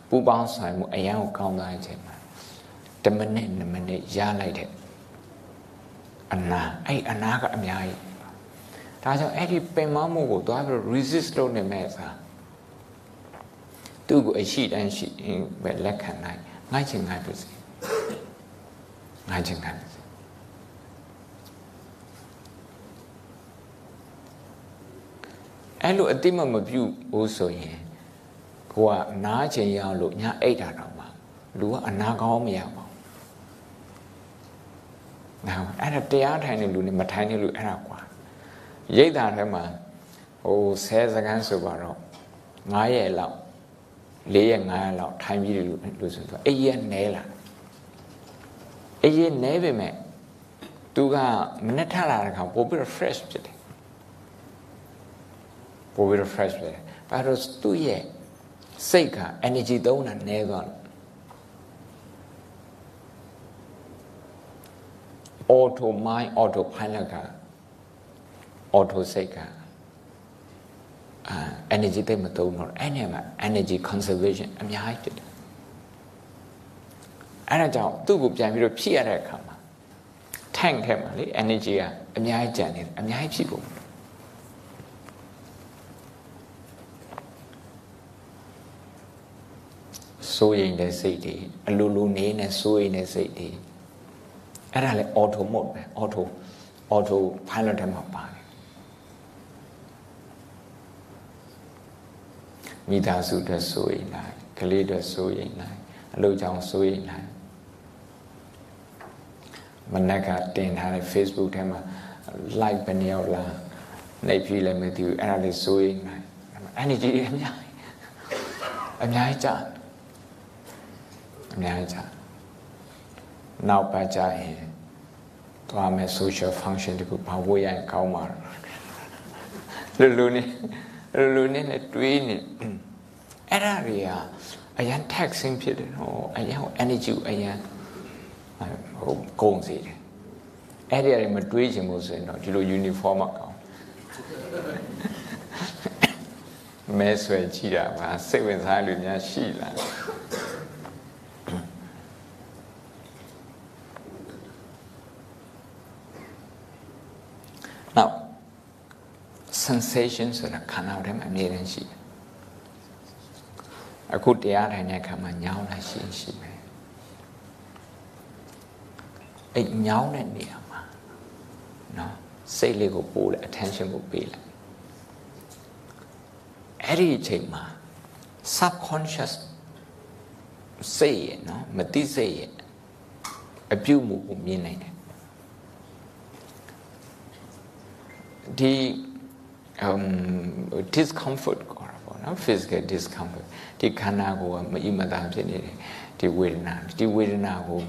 ပူးပေါင်းဆောင်မှုအရန်ကိုကောင်းသွားတဲ့အချိန်မှာ10မိနစ်2မိနစ်ရလိုက်တဲ့အနာအဲ့အနာကအများကြီး ဒါကြောင့်အဲ့ဒီပင်မမှုကိုသွားပြီး resist လုပ်နေမဲ့စားသူ့ကိုအရှိတန်းရှိပဲလက်ခံနိုင်ငိုက်ချင်ငိုက်ပါစေငိုက်ချင်ငိုက်ပါစေအဲ့လိုအတိမမပြုတ်ဘူးဆိုရင်ကိုကနားချင်ရအောင်လို့ညအိတ်တာတော့မှလူကအနာကောင်းမရပါဘူး။နော်အဲ့ဒါတရားထိုင်တဲ့လူနဲ့မထိုင်တဲ့လူအဲ့ဒါကွာ ရိတ်တာထဲမှာဟိုဆဲစကန်းဆိုပါတော့9ရက်လောက်4ရက်5ရက်လောက်ထိုင်ပြီးလို့လို့ဆိုတော့အေးရနဲလာအေးရနဲပေမဲ့သူကမနဲ့ထလာတဲ့ခါပို့ပြီး fresh ဖြစ်တယ်ပို့ပြီး fresh ဖြစ်တယ်ဘာလို့သူ့ရဲ့စိတ်က energy သုံးတာနည်းသွားတယ် auto mind auto pilot က auto စိတ်ကအာ energy တိတ်မသုံးတော့အဲ့နဲ့မှာ energy conservation အများကြီးဖြစ်တယ်အဲ့ဒါကြောင့်သူ့ကိုပြန်ပြီးတော့ဖြည့်ရတဲ့အခါမှာ tank ထဲမှာလေ energy ကအများကြီးကျန်နေတယ်အများကြီးဖြည့်ဖို့စိုးရိမ်တဲ့စိတ်တွေအလိုလိုနေနဲ့စိုးရိမ်တဲ့စိတ်တွေအဲ့ဒါလေ auto mode ပဲ auto auto pilot ထဲမှာပါတယ် မိသားစုအတွက်စိုးရိမ်လိုက်ကလေးအတွက်စိုးရိမ်လိုက်အလုပ်ကြောင့်စိုးရိမ်လိုက်မနက်ကတင်ထားတဲ့ Facebook ထဲမှာ like ဘယ်နှယောက်လားနှိပ်ပြီးလည်းမသိဘူးအဲ့ဒါလေးစိုးရိမ်လိုက် energy အများကြီးအများကြီးကြာအများကြီးကြာနောက်ပါကြရင်သွားမယ် social function တခုဘာဝရရင်ကောင်းမှာလူလူနေ လူလူနေနဲ့တွေးနေအဲ့ဒါတွေကအရန် taxing ဖြစ်တယ်ဟောအရန် energy အရန်ဟိုကုန်စေတယ်အဲ့ဒီအရင်မတွေးချင်ဘူးဆိုရင်တော့ဒီလို uniform မကောင်းမဲဆွဲကြည့်တာပါစိတ်ဝင်စားလူများရှိလား now sensation ဆိုတာခန္ဓာထဲမှာအမြဲတမ်းရှိတယ်အခုတရားထိုင်တဲ့အခါမှာညောင်းလာရှိရှိမယ်အဲ့ညောင်းတဲ့နေရာမှာနော်စိတ်လေးကိုပို့လိုက် attention ကိုပေးလိုက်အဲ့ဒီအချိန်မှာ subconscious စိတ်ရဲ့နော်မသိစိတ်ရဲ့အပြုတ်မှုကိုမြင်နိုင်တယ်ဒီ um discomfort ခေါ်တာပေါ့နော် physical discomfort ဒီခန္ဓာကိုယ်ကမအီမသာဖြစ်နေတယ်ဒီဝေဒနာဒီဝေဒနာကို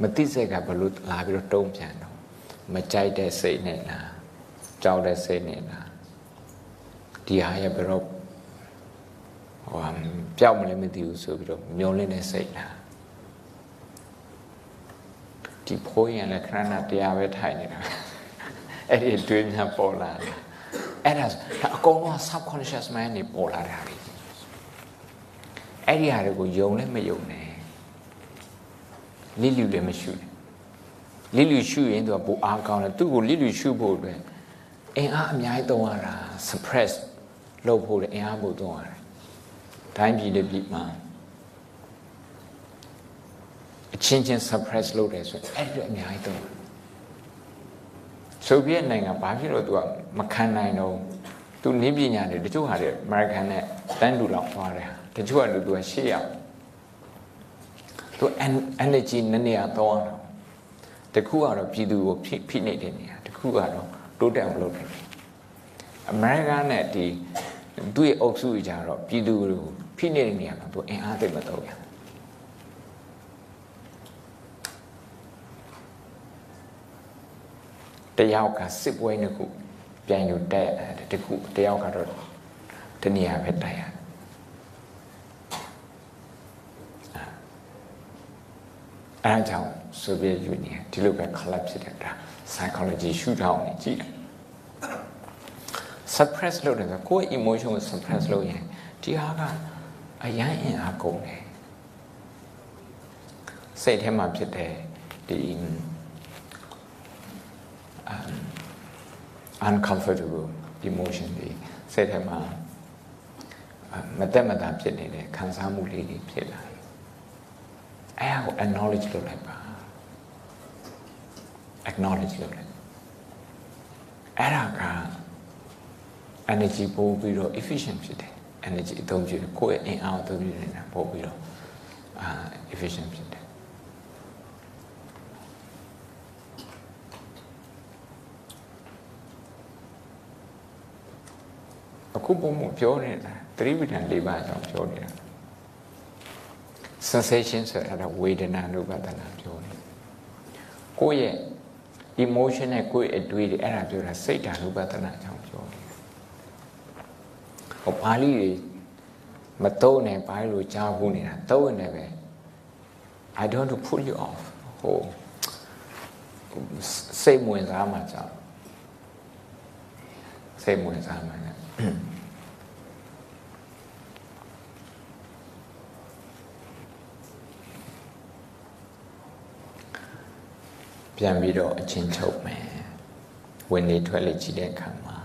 မသိစိတ်ကဘလို့လာပြီးတော့တုံးပြန်တော့မကြိုက်တဲ့စိတ်နဲ့လားကြောက်တဲ့စိတ်နဲ့လားဒီဟာရဲ့ဘယ်တော့ဟိုပျောက်မလဲမသိဘူးဆိုပြီးတော့မျောလင်းတဲ့စိတ်လားဒီဖိုးရင်လည်းခဏခဏတရားပဲထိုင်နေတာ အဲ့ဒီတွေးများပေါ်လာတယ်အဲ့ဒါအကုန်လုံး subconscious mind နေပေါ်လာတာလေအဲ့ဒီဟာတွေကိုယုံလည်းမယုံနဲ့လိလူလည်းမရှုနဲ့လိလူရှုရင်သူကပိုအားကောင်းတယ်သူ့ကိုလိလူရှုဖို့အတွက်အင်အားအများကြီးသုံးရတာ suppress လုပ်ဖို့လည်းအင်အားပိုသုံးရတယ်တိုင်းပြည်တစ်ပြည်မှာအချင်းချင်း suppress လုပ်တယ်ဆိုအဲ့ဒီအများကြီးသုံးတယ် ဆိုဗီယက်နိုင်ငံဘာဖြစ်လို့သူကမခံနိုင်တော့သူနည်းပညာတွေတချို့ဟာတွေအမေရိကန်နဲ့တန်းတူလောက်သွားတယ်တချို့ကလူသူကရှေ့ရောက်သူ energy နည်းနည်းတော့အောင်တခုကတော့ပြည်သူကိုဖိဖိနေတဲ့နေရာတခုကတော့တိုးတက်အောင်လုပ်တယ်အမေရိကန်နဲ့ဒီသူ့ရဲ့အုပ်စုကြတော့ပြည်သူကိုဖိနေတဲ့နေရာမှာသူအင်အားသိမ့်မတော့ဘူး တယောက်ကစစ်ပွဲနှစ်ခုပြန်ယူတက်တခုတယောက်ကတော့တနည်းအားဖြင့်တိုက်ရတယ်အဲဒါကြောင့် Soviet Union ဒီလိုပဲ collapse ဖြစ်တဲ့ဒါ psychology ရှုထောင့်နေကြည့်တယ် suppress လုပ်တယ်ဆိုကိုယ့် emotion ကို suppress လုပ်ရင်ဒီဟာကအရန်အင်အားကုန်တယ်စိတ်ထဲမှာဖြစ်တဲ့ဒီ um uncomfortable emotion တွေစိတ်ထဲမှာမတက်မတာဖြစ်နေတဲ့ခံစားမှုလေးတွေဖြစ်လာတယ်အဲဒါကို acknowledge လုပ်လိုက်ပါ acknowledge လုပ်လိုက်အဲ့ဒါက energy ပို့ပြီးတော့ efficient ဖြစ်တယ် energy အသုံးပြုတယ်ကိုယ့်ရဲ့အင်အားအသုံးပြုနေတာပို့ပြီးတော့အာ efficient ဖြစ်တယ်အ ခုပုံမပြောနေတာသတိပဋ္ဌာန်၄ပါးကြောင့်ပြောနေတာ sensation ဆိုတာဝေဒနာနုပါဒနာပြောနေကိုယ့်ရဲ့ emotion နဲ့ကိုယ့်ရဲ့အတွေးတွေအဲ့ဒါပြောတာစိတ်ဓာတ်နုပါဒနာကြောင့်ပြောနေဟောပါဠိတွေမသုံးနဲ့ပါဠိလိုကြားဖို့နေတာသုံးနေပဲ I don't want to put you off ဟိုစိတ်ဝင်စားမှကြောင့်စိတ်ဝင်စားမှလည်း ပြန်ပြီးတော့အချင်းချုပ်မယ်ဝင်နေထွက်လေကြည့်တဲ့အခါမှာ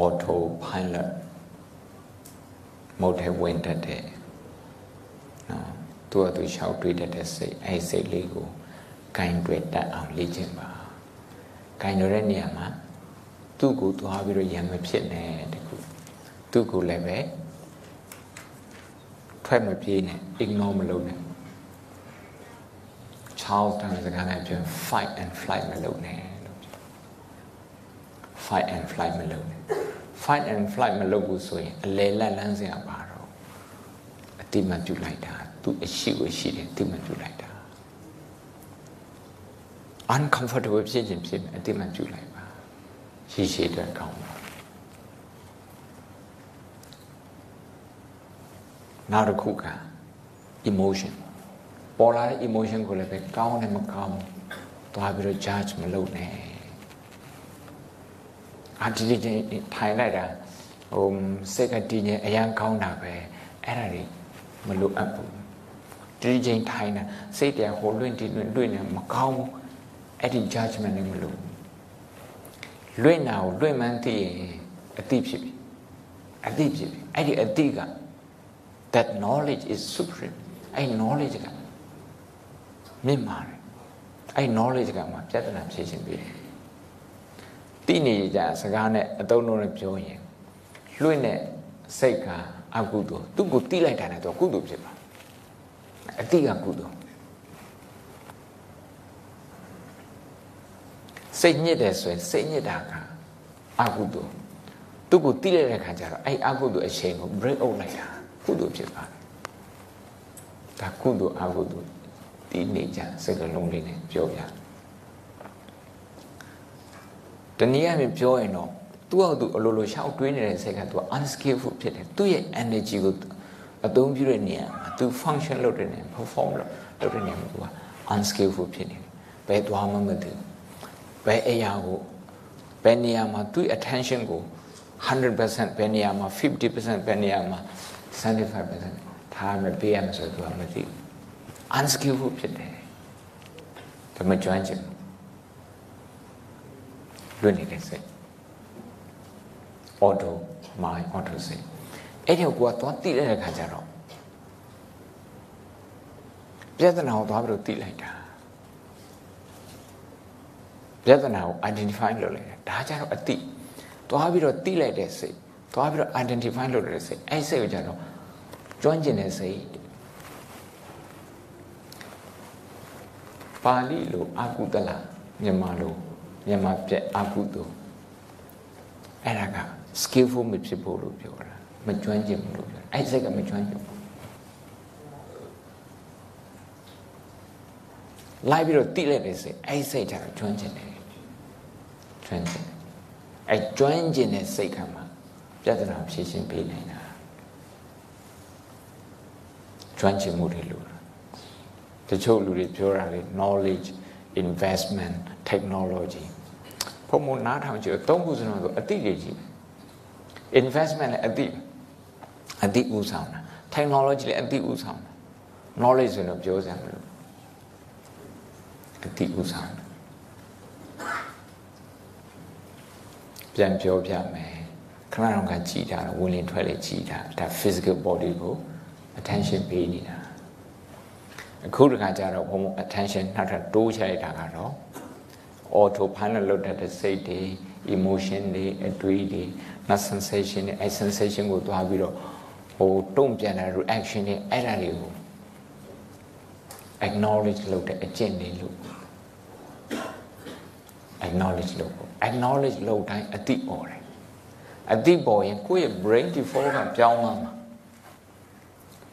auto pilot မဟုတ်တဲ့ဝင်တတ်တဲ့နော်သူ့အတူရှောက်တွေးတတ်တဲ့စိတ်အဲစိတ်လေးကိုဂိုင်းတွေ့တတ်အောင်လေ့ကျင့်ပါဂိုင်းတဲ့နေရာမှာသူ့ကိုသွားပြီးတော့ရံမဖြစ်နဲ့တခုသူ့ကိုလည်းပဲထွက်မပြေးနဲ့ ignore မလုပ်နဲ့ Charles တန်စကားနဲ့ပြော fight and flight မလုပ်နဲ့လို့ပြော fight and flight မလုပ်နဲ့ fight and flight မလုပ်ဘူးဆိုရင်အလေလက်လန်းစရာပါတော့အတိမပြုတ်လိုက်တာသူအရှိကိုရှိတယ်အတိမပြုတ်လိုက်တာ uncomfortable ဖြစ်ခြင်းဖြစ်မယ်အတိမပြုတ်လိုက်ပါရှိရှိအတွက်ကောင်းပါနောက်တစ်ခုက emotion ပေါ်လာတဲ့ emotion ကိုလည်းပဲကောင်းတယ်မကောင်းသွားပြီးတော့ judge မလုပ်နဲ့အာဒီဒီထိုင်လိုက်တာဟိုစိတ်ကတည်ငြိမ်အရန်ကောင်းတာပဲအဲ့ဒါတွေမလိုအပ်ဘူးဒီချိန်ထိုင်တာစိတ်တရားဟိုလွင့်ဒီလွင့်လွင့်နေမကောင်းဘူးအဲ့ဒီ judgment တွေမလိုလွင့်တာကိုလွင့်မှန်းသိရင်အတိဖြစ်ပြီအတိဖြစ်ပြီအဲ့ဒီအတိက that knowledge is supreme အဲ့ knowledge က မြင့်မာတယ်အဲ့ knowledge ကမှပြဿနာဖြေရှင်းပေးတယ်တိနေကြစကားနဲ့အတုံးလုံးနဲ့ပြောရင်လွင့်တဲ့စိတ်ကအကုသိုလ်သူ့ကိုတိလိုက်တာနဲ့တော့ကုသိုလ်ဖြစ်ပါအတိကကုသိုလ်စိတ်ညစ်တယ်ဆိုရင်စိတ်ညစ်တာကအကုသိုလ်သူ့ကိုတိလိုက်တဲ့ခါကျတော့အဲ့အကုသိုလ်အချိန်ကို break out လိုက်တာကုသိုလ်ဖြစ်ပါတယ်ဒါကုသိုလ်အကုသိုလ် ဒီနေကြစကလုံးလေးနဲ့ပြောပြတနည်းအားဖြင့်ပြောရင်တော့သူ့အောက်သူအလိုလိုရှောက်တွေးနေတဲ့စိတ်ကသူက unskillful ဖြစ်တယ်သူ့ရဲ့ energy ကိုအသုံးပြုတဲ့နေရာမှာသူ function လုပ်တဲ့နေရာ perform လုပ်လုပ်တဲ့နေရာမှာသူက unskillful ဖြစ်နေတယ်ဘယ်သွားမှမသိဘူးဘယ်အရာကိုဘယ်နေရာမှာသူ့ attention ကို100%ဘယ်နေရာမှာ50%ဘယ်နေရာမှာ75%ထားမပေးရမဆိုသူကမသိဘူး unskillful ဖြစ်တယ်ဒါမကျွမ်းကျင်လွတ်နေတဲ့စိတ် auto mind auto စိတ်အဲ့ဒီကိုကသွားတိလိုက်တဲ့ခါကျတော့ပြဿနာကိုသွားပြီးတော့တိလိုက်တာပြဿနာကို identify လုပ်လိုက်တာဒါကြတော့အတိသွားပြီးတော့တိလိုက်တဲ့စိတ်သွားပြီးတော့ identify လုပ်တဲ့စိတ်အဲ့စိတ်ကိုကြတော့ကျွမ်းကျင်တဲ့စိတ် ပါဠိလိုအာကုတလမြန်မာလိုမြန်မာပြက်အာကုတုအဲ့ဒါက skillful မဖြစ်ဖို့လို့ပြောတာမကျွမ်းကျင်ဘူးလို့ပြောအဲ့စိတ်ကမကျွမ်းကျင်ဘူးလိုက်ပြီးတော့တိလိုက်တဲ့စိတ်အဲ့စိတ်ကကျွမ်းကျင်တယ်ကျွမ်းကျင်တယ်အဲ့ကျွမ်းကျင်တဲ့စိတ်ကမှပြဿနာဖြေရှင်းပေးနိုင်တာကျွမ်းကျင်မှုတွေလို့ တချို့လူတွေပြောတာလေ knowledge investment technology ဘုံမနားထောင်ကြည့်သုံးခုစလုံးဆိုအတိတွေကြီး investment လည်းအတိအတိဥဆောင်တာ technology လည်းအတိဥဆောင်တာ knowledge ဆိုတော့ပြောစရာမလိုအတိဥဆောင်တာပြန်ပြောပြမယ်ခဏတော့ကကြည်တာဝင်လင်ထွက်လေကြည်တာဒါ physical body ကို attention ပေးနေတာ အခုတခါကျတော့ဘုံ attention နောက်ထပ်တိုးချလိုက်တာကတော့ auto pilot လုပ်တဲ့စိတ်တွေ emotion တွေအတွေးတွေ not sensation တွေအဲ sensation ကိုသွားပြီးတော့ဟိုတုံ့ပြန်တဲ့ reaction တွေအဲ့ဒါတွေကို acknowledge လုပ်တဲ့အကျင့်တွေလို့ acknowledge လုပ်ဖို့ acknowledge လုပ်တိုင်းအတိပေါ်တယ်အတိပေါ်ရင်ကိုယ့်ရဲ့ brain default ကပြောင်းသွားမှာ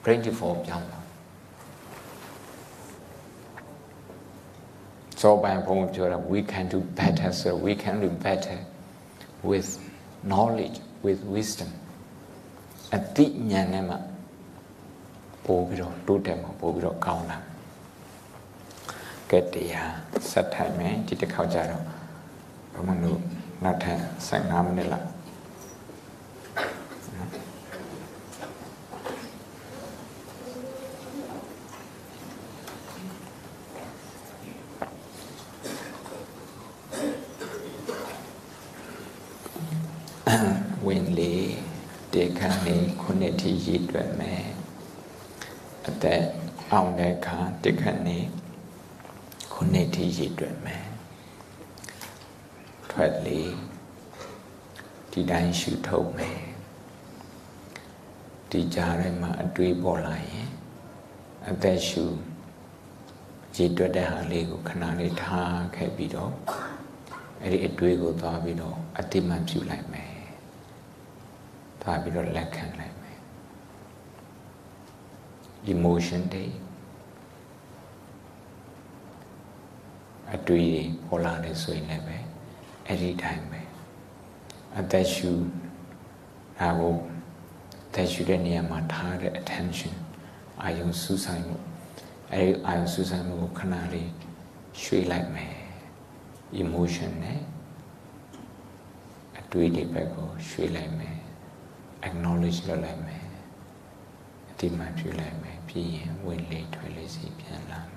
brain default ပြောင်းသွား စောပိုင်းဘုံပြောတာ we can do better so we can do better with knowledge with wisdom အတိဉာဏ်နဲ့မှပို့ပြီးတော့တိုးတက်မှာပို့ပြီးတော့ကောင်းလာကဲတရားဆက်ထိုင်မယ်ဒီတစ်ခေါက်ကြတော့ဘုံမလို့နောက်ထပ်15မိနစ်လောက်ဝင်လေတေ ခါနေခုနှစ်ထိရည်တွက်မယ်အသက်အောင်တဲ့အခါတေခါနေခုနှစ်ထိရည်တွက်မယ်ထွက်လေဒီတိုင်းရှုထုတ်မယ်ဒီကြားထဲမှာအတွေးပေါ်လာရင်အသက်ရှုရည်တွက်တဲ့ဟာလေးကိုခဏလေးထားခဲ့ပြီးတော့အဲ့ဒီအတွေးကိုသွားပြီးတော့အတိမတ်ပြုလိုက်မယ် သွားပြီးတော့လက်ခံလိုက်မယ် emotion တွေအတွေ့အပေါ်လာနေဆိုရင်လည်းပဲအဲ့ဒီတိုင်းပဲအသက်ရှူဒါကိုသက်ရှူတဲ့နေရာမှာထားတဲ့ attention အာယုံစူးစိုက်မှုအဲ့ဒီအာယုံစူးစိုက်မှုကိုခဏလေးရွှေ့လိုက်မယ် emotion နဲ့အတွေ့အကြုံဘက်ကိုရွှေ့လိုက်မယ် acknowledge လုပ်လိုက်မယ်အတိမတ်ပြုလိုက်မယ်ပြီးရင်ဝင်လေထွက်လေစီပြန်လာမယ်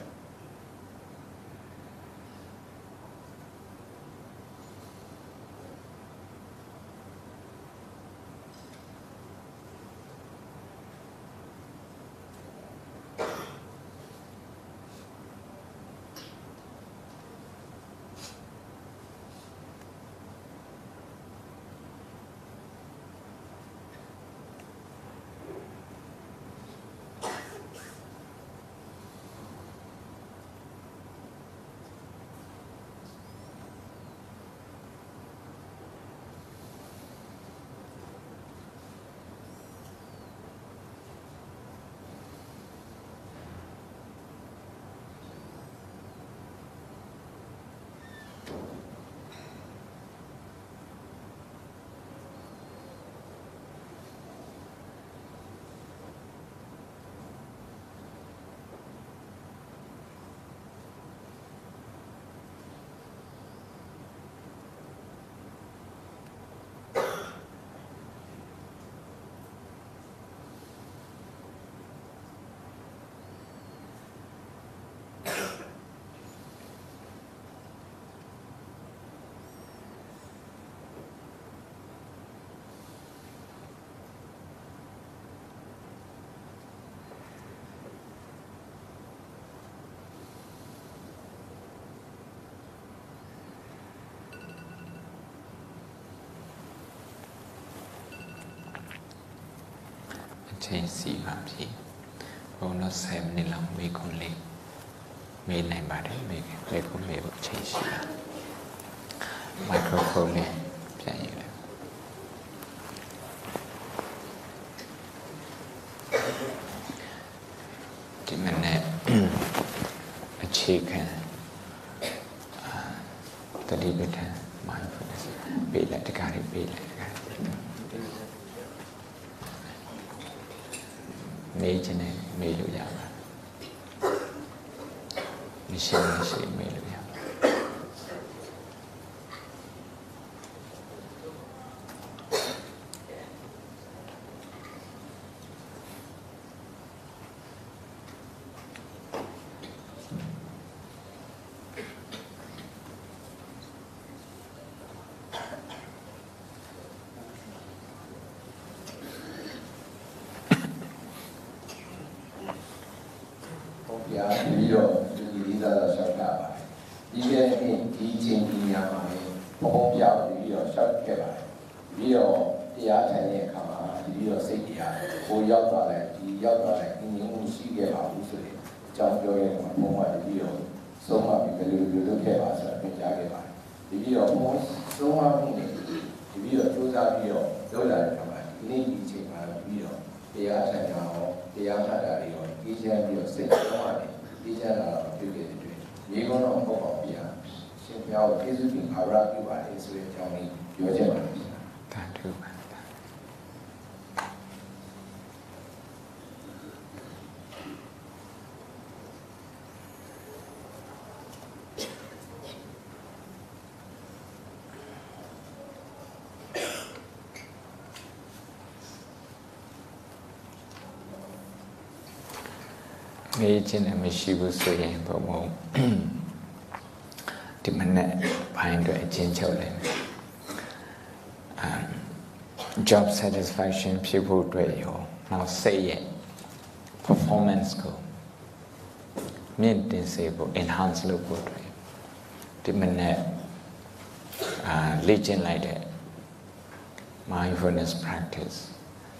ချိန်စီပါပြီဘုံတော့7မိနစ်လောက်မေးခွန်းလေးမေးနိုင်ပါတယ်မေးမေးခွန်းမေးဖို့ချိန်ရှိပါမိုက်ခရိုဖုန်းလေးပြ မေးခြင်းနဲ့မရှိဘူးဆိုရင်ဘုံဘုံဒီမနေ့ဘိုင်းအတွက်အချင်းချုပ်လိုက်မယ် um, job satisfaction ဖြစ်ဖို့အတွက်ရောနောက်စိတ်ရဲ့ performance ကိုမြင့်တင်စေဖို့ enhance လုပ်ဖို့အတွက်ဒီမနေ့အာလေ့ကျင့်လိုက်တဲ့ mindfulness practice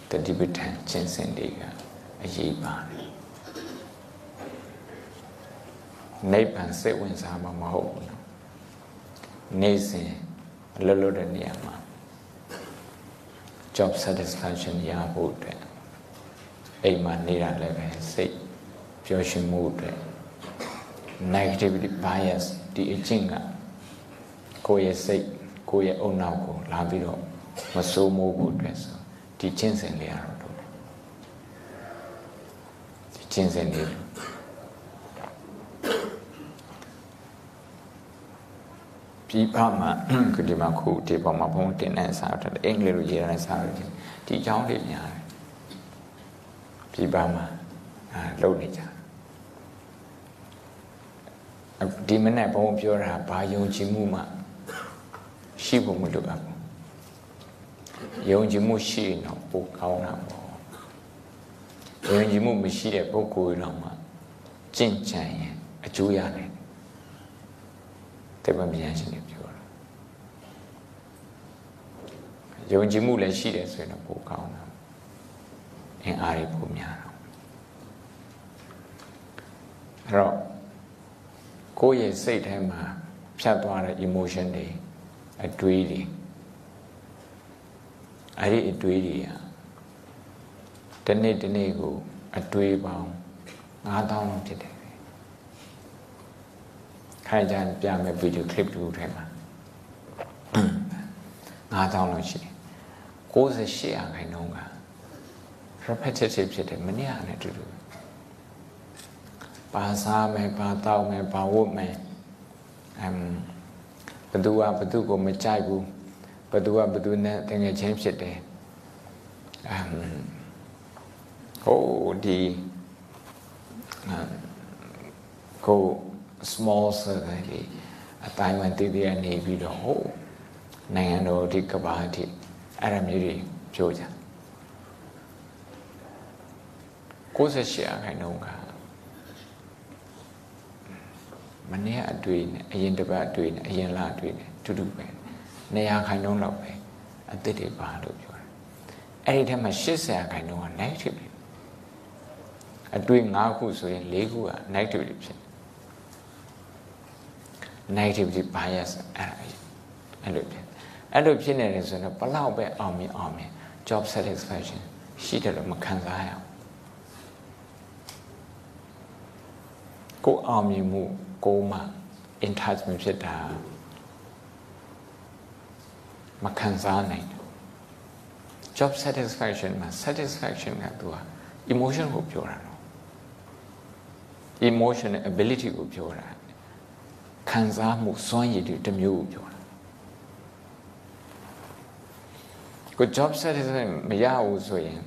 တတိပဋ္ဌာန်ကျင့်စဉ်တွေကအရေးပါတယ် နိဗ္ဗာန်စိတ်ဝင်စားမှာမဟုတ်ဘူးနော်နေ့စဉ်အလုပ်လုပ်တဲ့နေရာမှာ job satisfaction ရဖို့အတွက်အိမ်မှာနေတာလည်းပဲစိတ်ပျော်ရွှင်မှုအတွက် negativity bias ဒီအကျင့်ကကိုယ့်ရဲ့စိတ်ကိုယ့်ရဲ့အုံနောက်ကိုလာပြီးတော့မစိုးမိုးဖို့အတွက်ဆိုဒီကျင့်စဉ်လေးရတော့လုပ်တယ်ဒီကျင့်စဉ်လေး ပြည်ပမှာခုဒီမှာခုဒီပေါ်မှာဘုံတင်တဲ့စာတော့အင်္ဂလိပ်လိုရေးရတဲ့စာတွေဒီအကြောင်းလေးများတယ်ပြည်ပမှာအာလုပ်နေကြဒီမနေ့ဘုံပြောတာဘာယုံကြည်မှုမှရှိဖို့မလိုအပ်ဘူးယုံကြည်မှုရှိရင်တော့ပိုကောင်းတာပေါ့ယုံကြည်မှုမရှိတဲ့ပုဂ္ဂိုလ်တော့မှကြင့်ကြံရင်အကျိုးရတယ် တေဗမြင်ရှင်တွေပြောတာယုံကြည်မှုလည်းရှိတယ်ဆိုရင်တော့ပိုကောင်းတာအင်အားတွေပိုများတော့အဲ့တော့ကိုယ့်ရဲ့စိတ်ထဲမှာဖြတ်သွားတဲ့ emotion တွေအတွေးတွေအဲ့ဒီအတွေးတွေဟာတစ်နေ့တစ်နေ့ကိုအတွေးပေါင်း9000လောက်ဖြစ်တယ် ခိုင်ကြံပြမယ်ဗီဒီယိုကလစ်တူထဲမှာ9000လောက်ရှိတယ်68ရာခိုင်နှုန်းက repetitive ဖြစ်တယ်မနေ့ကလည်းတူတူပါစားမယ်ပါတောက်မယ်ပါဝတ်မယ်အမ်ဘသူကဘသူကိုမကြိုက်ဘူးဘသူကဘသူနဲ့တကယ်ချင်းဖြစ်တယ်အမ်ဟိုဒီကို small circle လေးအတိုင်းဝမ်တည်တည်နေပြီးတော့ဟိုနိုင်ငံတော်ဒီကဘာတိအဲ့ဒါမျိုးတွေပြောကြ68အခိုင်နှုန်းကမနေ့အတွေ့နဲ့အရင်တစ်ပတ်အတွေ့နဲ့အရင်လအတွေ့နဲ့တူတူပဲနေရာခိုင်နှုန်းလောက်ပဲအသစ်တွေပါလို့ပြောတယ်အဲ့ဒီထက်မှ80ခိုင်နှုန်းက negative အတွေ့5ခုဆိုရင်4ခုက negative ဖြစ် negativity bias အဲ့လိုဖြစ်အဲ့လိုဖြစ်နေတယ်ဆိုတော့ဘလောက်ပဲအောင်မြင်အောင်မြင် job satisfaction ရှိတယ်လို့မခံစားရအောင်ကိုအောင်မြင်မှုကိုမှ in touch မဖြစ်တာမခံစားနိုင်ဘူး job satisfaction မှာ satisfaction ကသူက emotion ကိုပြောတာနော် emotion ability ကိုပြောတာ ခံစားမှုစွမ်းရည်တွေတစ်မျိုးကိုပြောတာကို job satisfaction မရဘူးဆိုရင်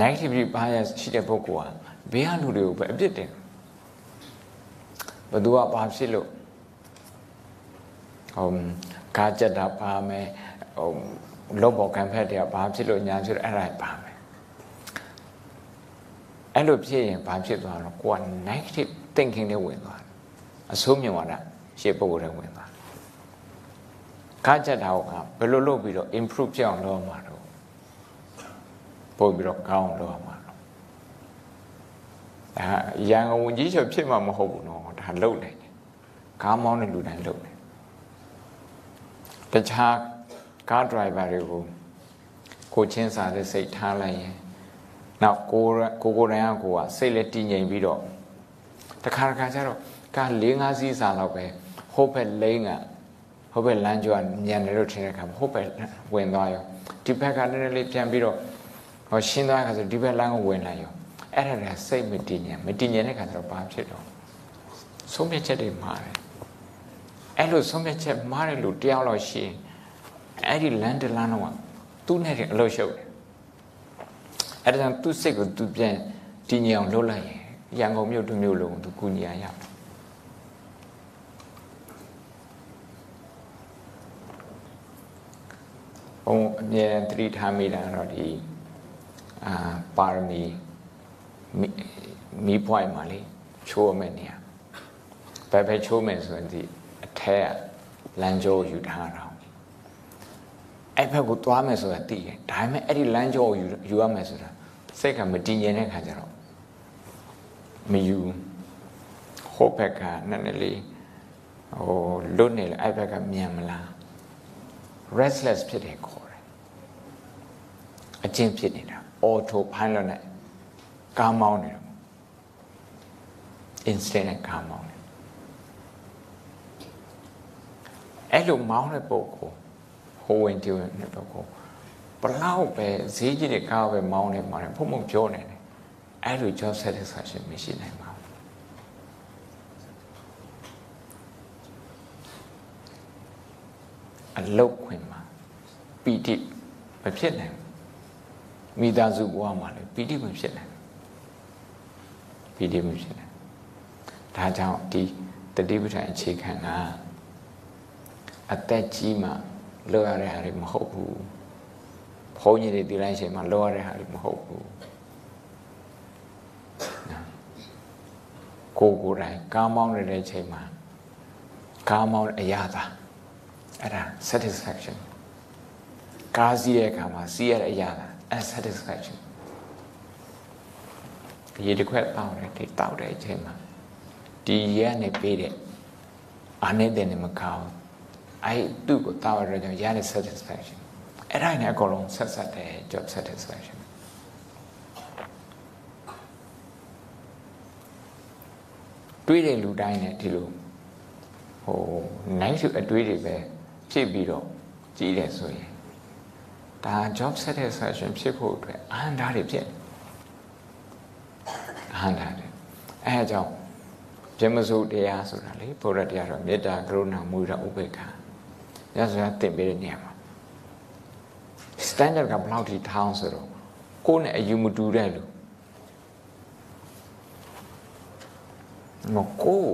negative bias ရှိတဲ့ပုဂ္ဂိုလ်ကဘေးကလူတွေကိုပဲအပြစ်တင်ဘသူကဘာဖြစ်လို့ဟိုကားကြက်တာပါမယ်ဟိုလောဘောကံဖက်တွေကဘာဖြစ်လို့ညာဖြစ်လို့အဲ့ဒါပါမယ်အဲ့လိုဖြစ်ရင်ဘာဖြစ်သွားတော့ကိုက negative thinking တွေဝင်သွားတယ် အဆိုးမြင်သွားတာရှေ့ပုဂ္ဂိုလ်တွေဝင်သွားကားကြက်တာကဘယ်လိုလုပ်ပြီးတော့ improve ဖြစ်အောင်လုပ်မှာတော့ပို့ပြီးတော့ကောင်းလုပ်မှာတော့ဒါရန်ကုန်ဝန်ကြီးချုပ်ဖြစ်မှာမဟုတ်ဘူးနော်ဒါလုပ်နိုင်တယ်ကားမောင်းတဲ့လူတိုင်းလုပ်တယ်တခြားကားဒရိုင်ဘာတွေကိုကိုချင်းစာတဲ့စိတ်ထားလိုက်ရင်နောက်ကိုကိုကိုရန်ကကိုကစိတ်လက်တည်ငြိမ်ပြီးတော့တခါတခါကျတော့ ကား၄၅စီးစာလောက်ပဲဟိုဘက်လိန်ကဟိုဘက်လမ်းကျော်ညံတယ်လို့ထင်တဲ့အခါဟိုဘက်ဝင်သွားရောဒီဘက်ကနည်းနည်းလေးပြန်ပြီးတော့ဟောရှင်းသွားခါဆိုဒီဘက်လမ်းကိုဝင်လာရောအဲ့ဒါလည်းစိတ်မတည်ငြိမ်မတည်ငြိမ်တဲ့ခါကျတော့ဘာဖြစ်တော့ဆုံးဖြတ်ချက်တွေမှားတယ်အဲ့လိုဆုံးဖြတ်ချက်မှားတဲ့လူတယောက်လောက်ရှိရင်အဲ့ဒီလမ်းတလမ်းတော့သူ့နဲ့အလုပ်ရှုပ်တယ်အဲ့ဒါကြောင့်သူ့စိတ်ကိုသူပြန်တည်ငြိမ်အောင်လုပ်လိုက်ရင်ရန်ကုန်မြို့တစ်မြို့လုံးသူကူညီရရမ ဘုံအမြဲတမ်းသတိထားမိတာတော့ဒီအာပါရမီမီးပွိုင်းမှာလေချိုးရမယ့်နေရာဘယ်ဘက်ချိုးမယ်ဆိုရင်ဒီအထက်ကလမ်းကြောယူထားတာအဲ့ဘက်ကိုသွားမယ်ဆိုတာသိတယ်ဒါပေမဲ့အဲ့ဒီလမ်းကြောကိုယူယူရမယ်ဆိုတာစိတ်ကမတည်ငြိမ်တဲ့ခါကျတော့မယူဟိုဘက်ကနည်းနည်းလေးဟိုလွတ်နေလေအဲ့ဘက်ကမြန်မလား restless ဖြစ်တယ်ခေါ်တယ်အကျင့်ဖြစ်နေတာ auto pilot နဲ့ကားမောင်းနေတယ် instant နဲ့ကားမောင်းနေအဲ့လိုမောင်းတဲ့ပုံကိုဟိုဝင် tiêu တဲ့ပုံကိုဘလောက်ပဲဈေးကြီးတဲ့ကားပဲမောင်းနေမှာဖုံဖုံပြောနေတယ်အဲ့လို job satisfaction မရှိနိုင်ပါဘူး အလုတ်ခွင်မှာပီတိမဖြစ်နိုင်မိသားစုဘဝမှာလည်းပီတိမဖြစ်နိုင်ပီတိမဖြစ်နိုင်ဒါကြောင့်ဒီတတိပဋ္ဌာန်အခြေခံကအသက်ကြီးမှလောရတဲ့ဟာတွေမဟုတ်ဘူးဘုန်းကြီးတွေဒီလိုက်ချိန်မှာလောရတဲ့ဟာတွေမဟုတ်ဘူးကိုကိုယ်တိုင်ကားမောင်းနေတဲ့ချိန်မှာကားမောင်းအရာသာ အဲ့ဒါ satisfaction ကားစီးတဲ့အခါမှာစီးရတဲ့အရာသာအဲ satisfaction ရေတစ်ခွက်တောက်တယ်ဒီတောက်တဲ့အချိန်မှာဒီရဲနဲ့ပေးတဲ့အာနေတဲ့နေမကောင်းအဲ့သူ့ကိုတောက်ရတော့ရတဲ့ satisfaction အဲ့ဒါနဲ့အကုန်လုံးဆက်ဆက်တယ် job satisfaction တွေးတဲ့လူတိုင်းနဲ့ဒီလိုဟိုနိုင်စုအတွေးတွေပဲ ဖြစ်ပြီးတော့ကြီးတယ်ဆိုရင်ဒါ job satisfaction ဖြစ်ဖို့အတွက်အဟံတာတွေဖြစ်အဟံတာတွေအဲအကြောင်းပြမစုတရားဆိုတာလေဘုရားတရားတော့မေတ္တာကရုဏာမုဒ္ဒဥပေက္ခညဆိုရသင်ပေးတဲ့နေရာမှာ standard ကဘယ်လောက်ထိထောင်းဆိုတော့ကိုယ်နဲ့အယူမတူတဲ့လူမကို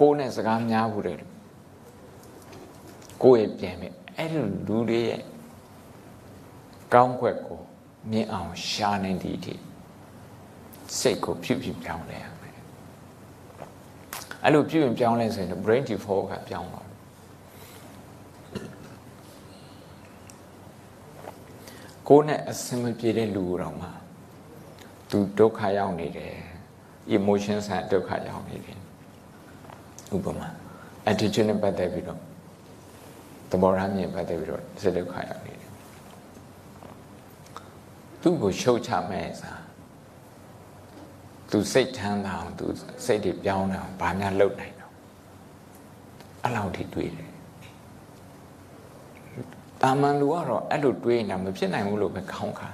ကိုနဲ့စကားများဘူးတဲ့လူ ကိုယ့်ရဲ့ပြန်မဲ့အဲ့ဒီလူတွေရဲ့ကောင်းခွက်ကိုမြင်အောင်ရှာနေသည့်အထိစိတ်ကိုဖြူဖြူပြောင်းလဲရမယ်အဲ့လိုပြုရင်ပြောင်းလဲဆိုရင် brain default ကပြောင်းသွားကိုယ်နဲ့အစင်မပြေတဲ့လူတော်မှာသူဒုက္ခရောက်နေတယ် emotion ဆန်ဒုက္ခရောက်နေတယ်ဥပမာ attitude နဲ့ပတ်သက်ပြီးတော့ သဘောထားမြင်ပတ်သက်ပြီးတော့စိတ်ဒုက္ခရောက်နေတယ်သူ့ကိုရှုတ်ချမဲ့စားသူစိတ်ထမ်းတာအောင်သူစိတ်တွေပြောင်းတာအောင်ဘာများလုပ်နိုင်တော့အဲ့လောက်ထိတွေးတယ်တာမန်လူကတော့အဲ့လိုတွေးနေတာမဖြစ်နိုင်ဘူးလို့ပဲခေါင်းခါ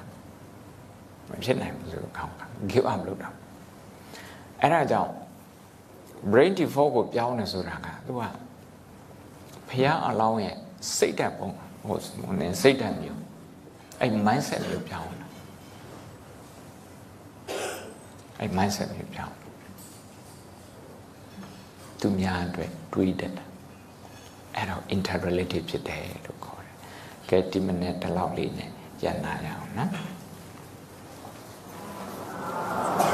မဖြစ်နိုင်ဘူးလို့ခေါင်းခါ give up လုပ်တာအဲ့ဒါကြောင့် brain default ကိုပြောင်းနေဆိုတာကသူက ဘုရားအလောင်းရဲ့စိတ်ဓာတ်ပုံဟိုစိတ်ဓာတ်မျိုးအဲ့ mindset မျိုးပြောင်းလာအဲ့ mindset မျိုးပြောင်းသူများအတွက်တွေးတတ်တာအဲ့တော့ interrelated ဖြစ်တယ်လို့ခေါ်တယ်။ကဲဒီမနေ့တလောက်လေးနဲ့ရန်နာရအောင်နော်။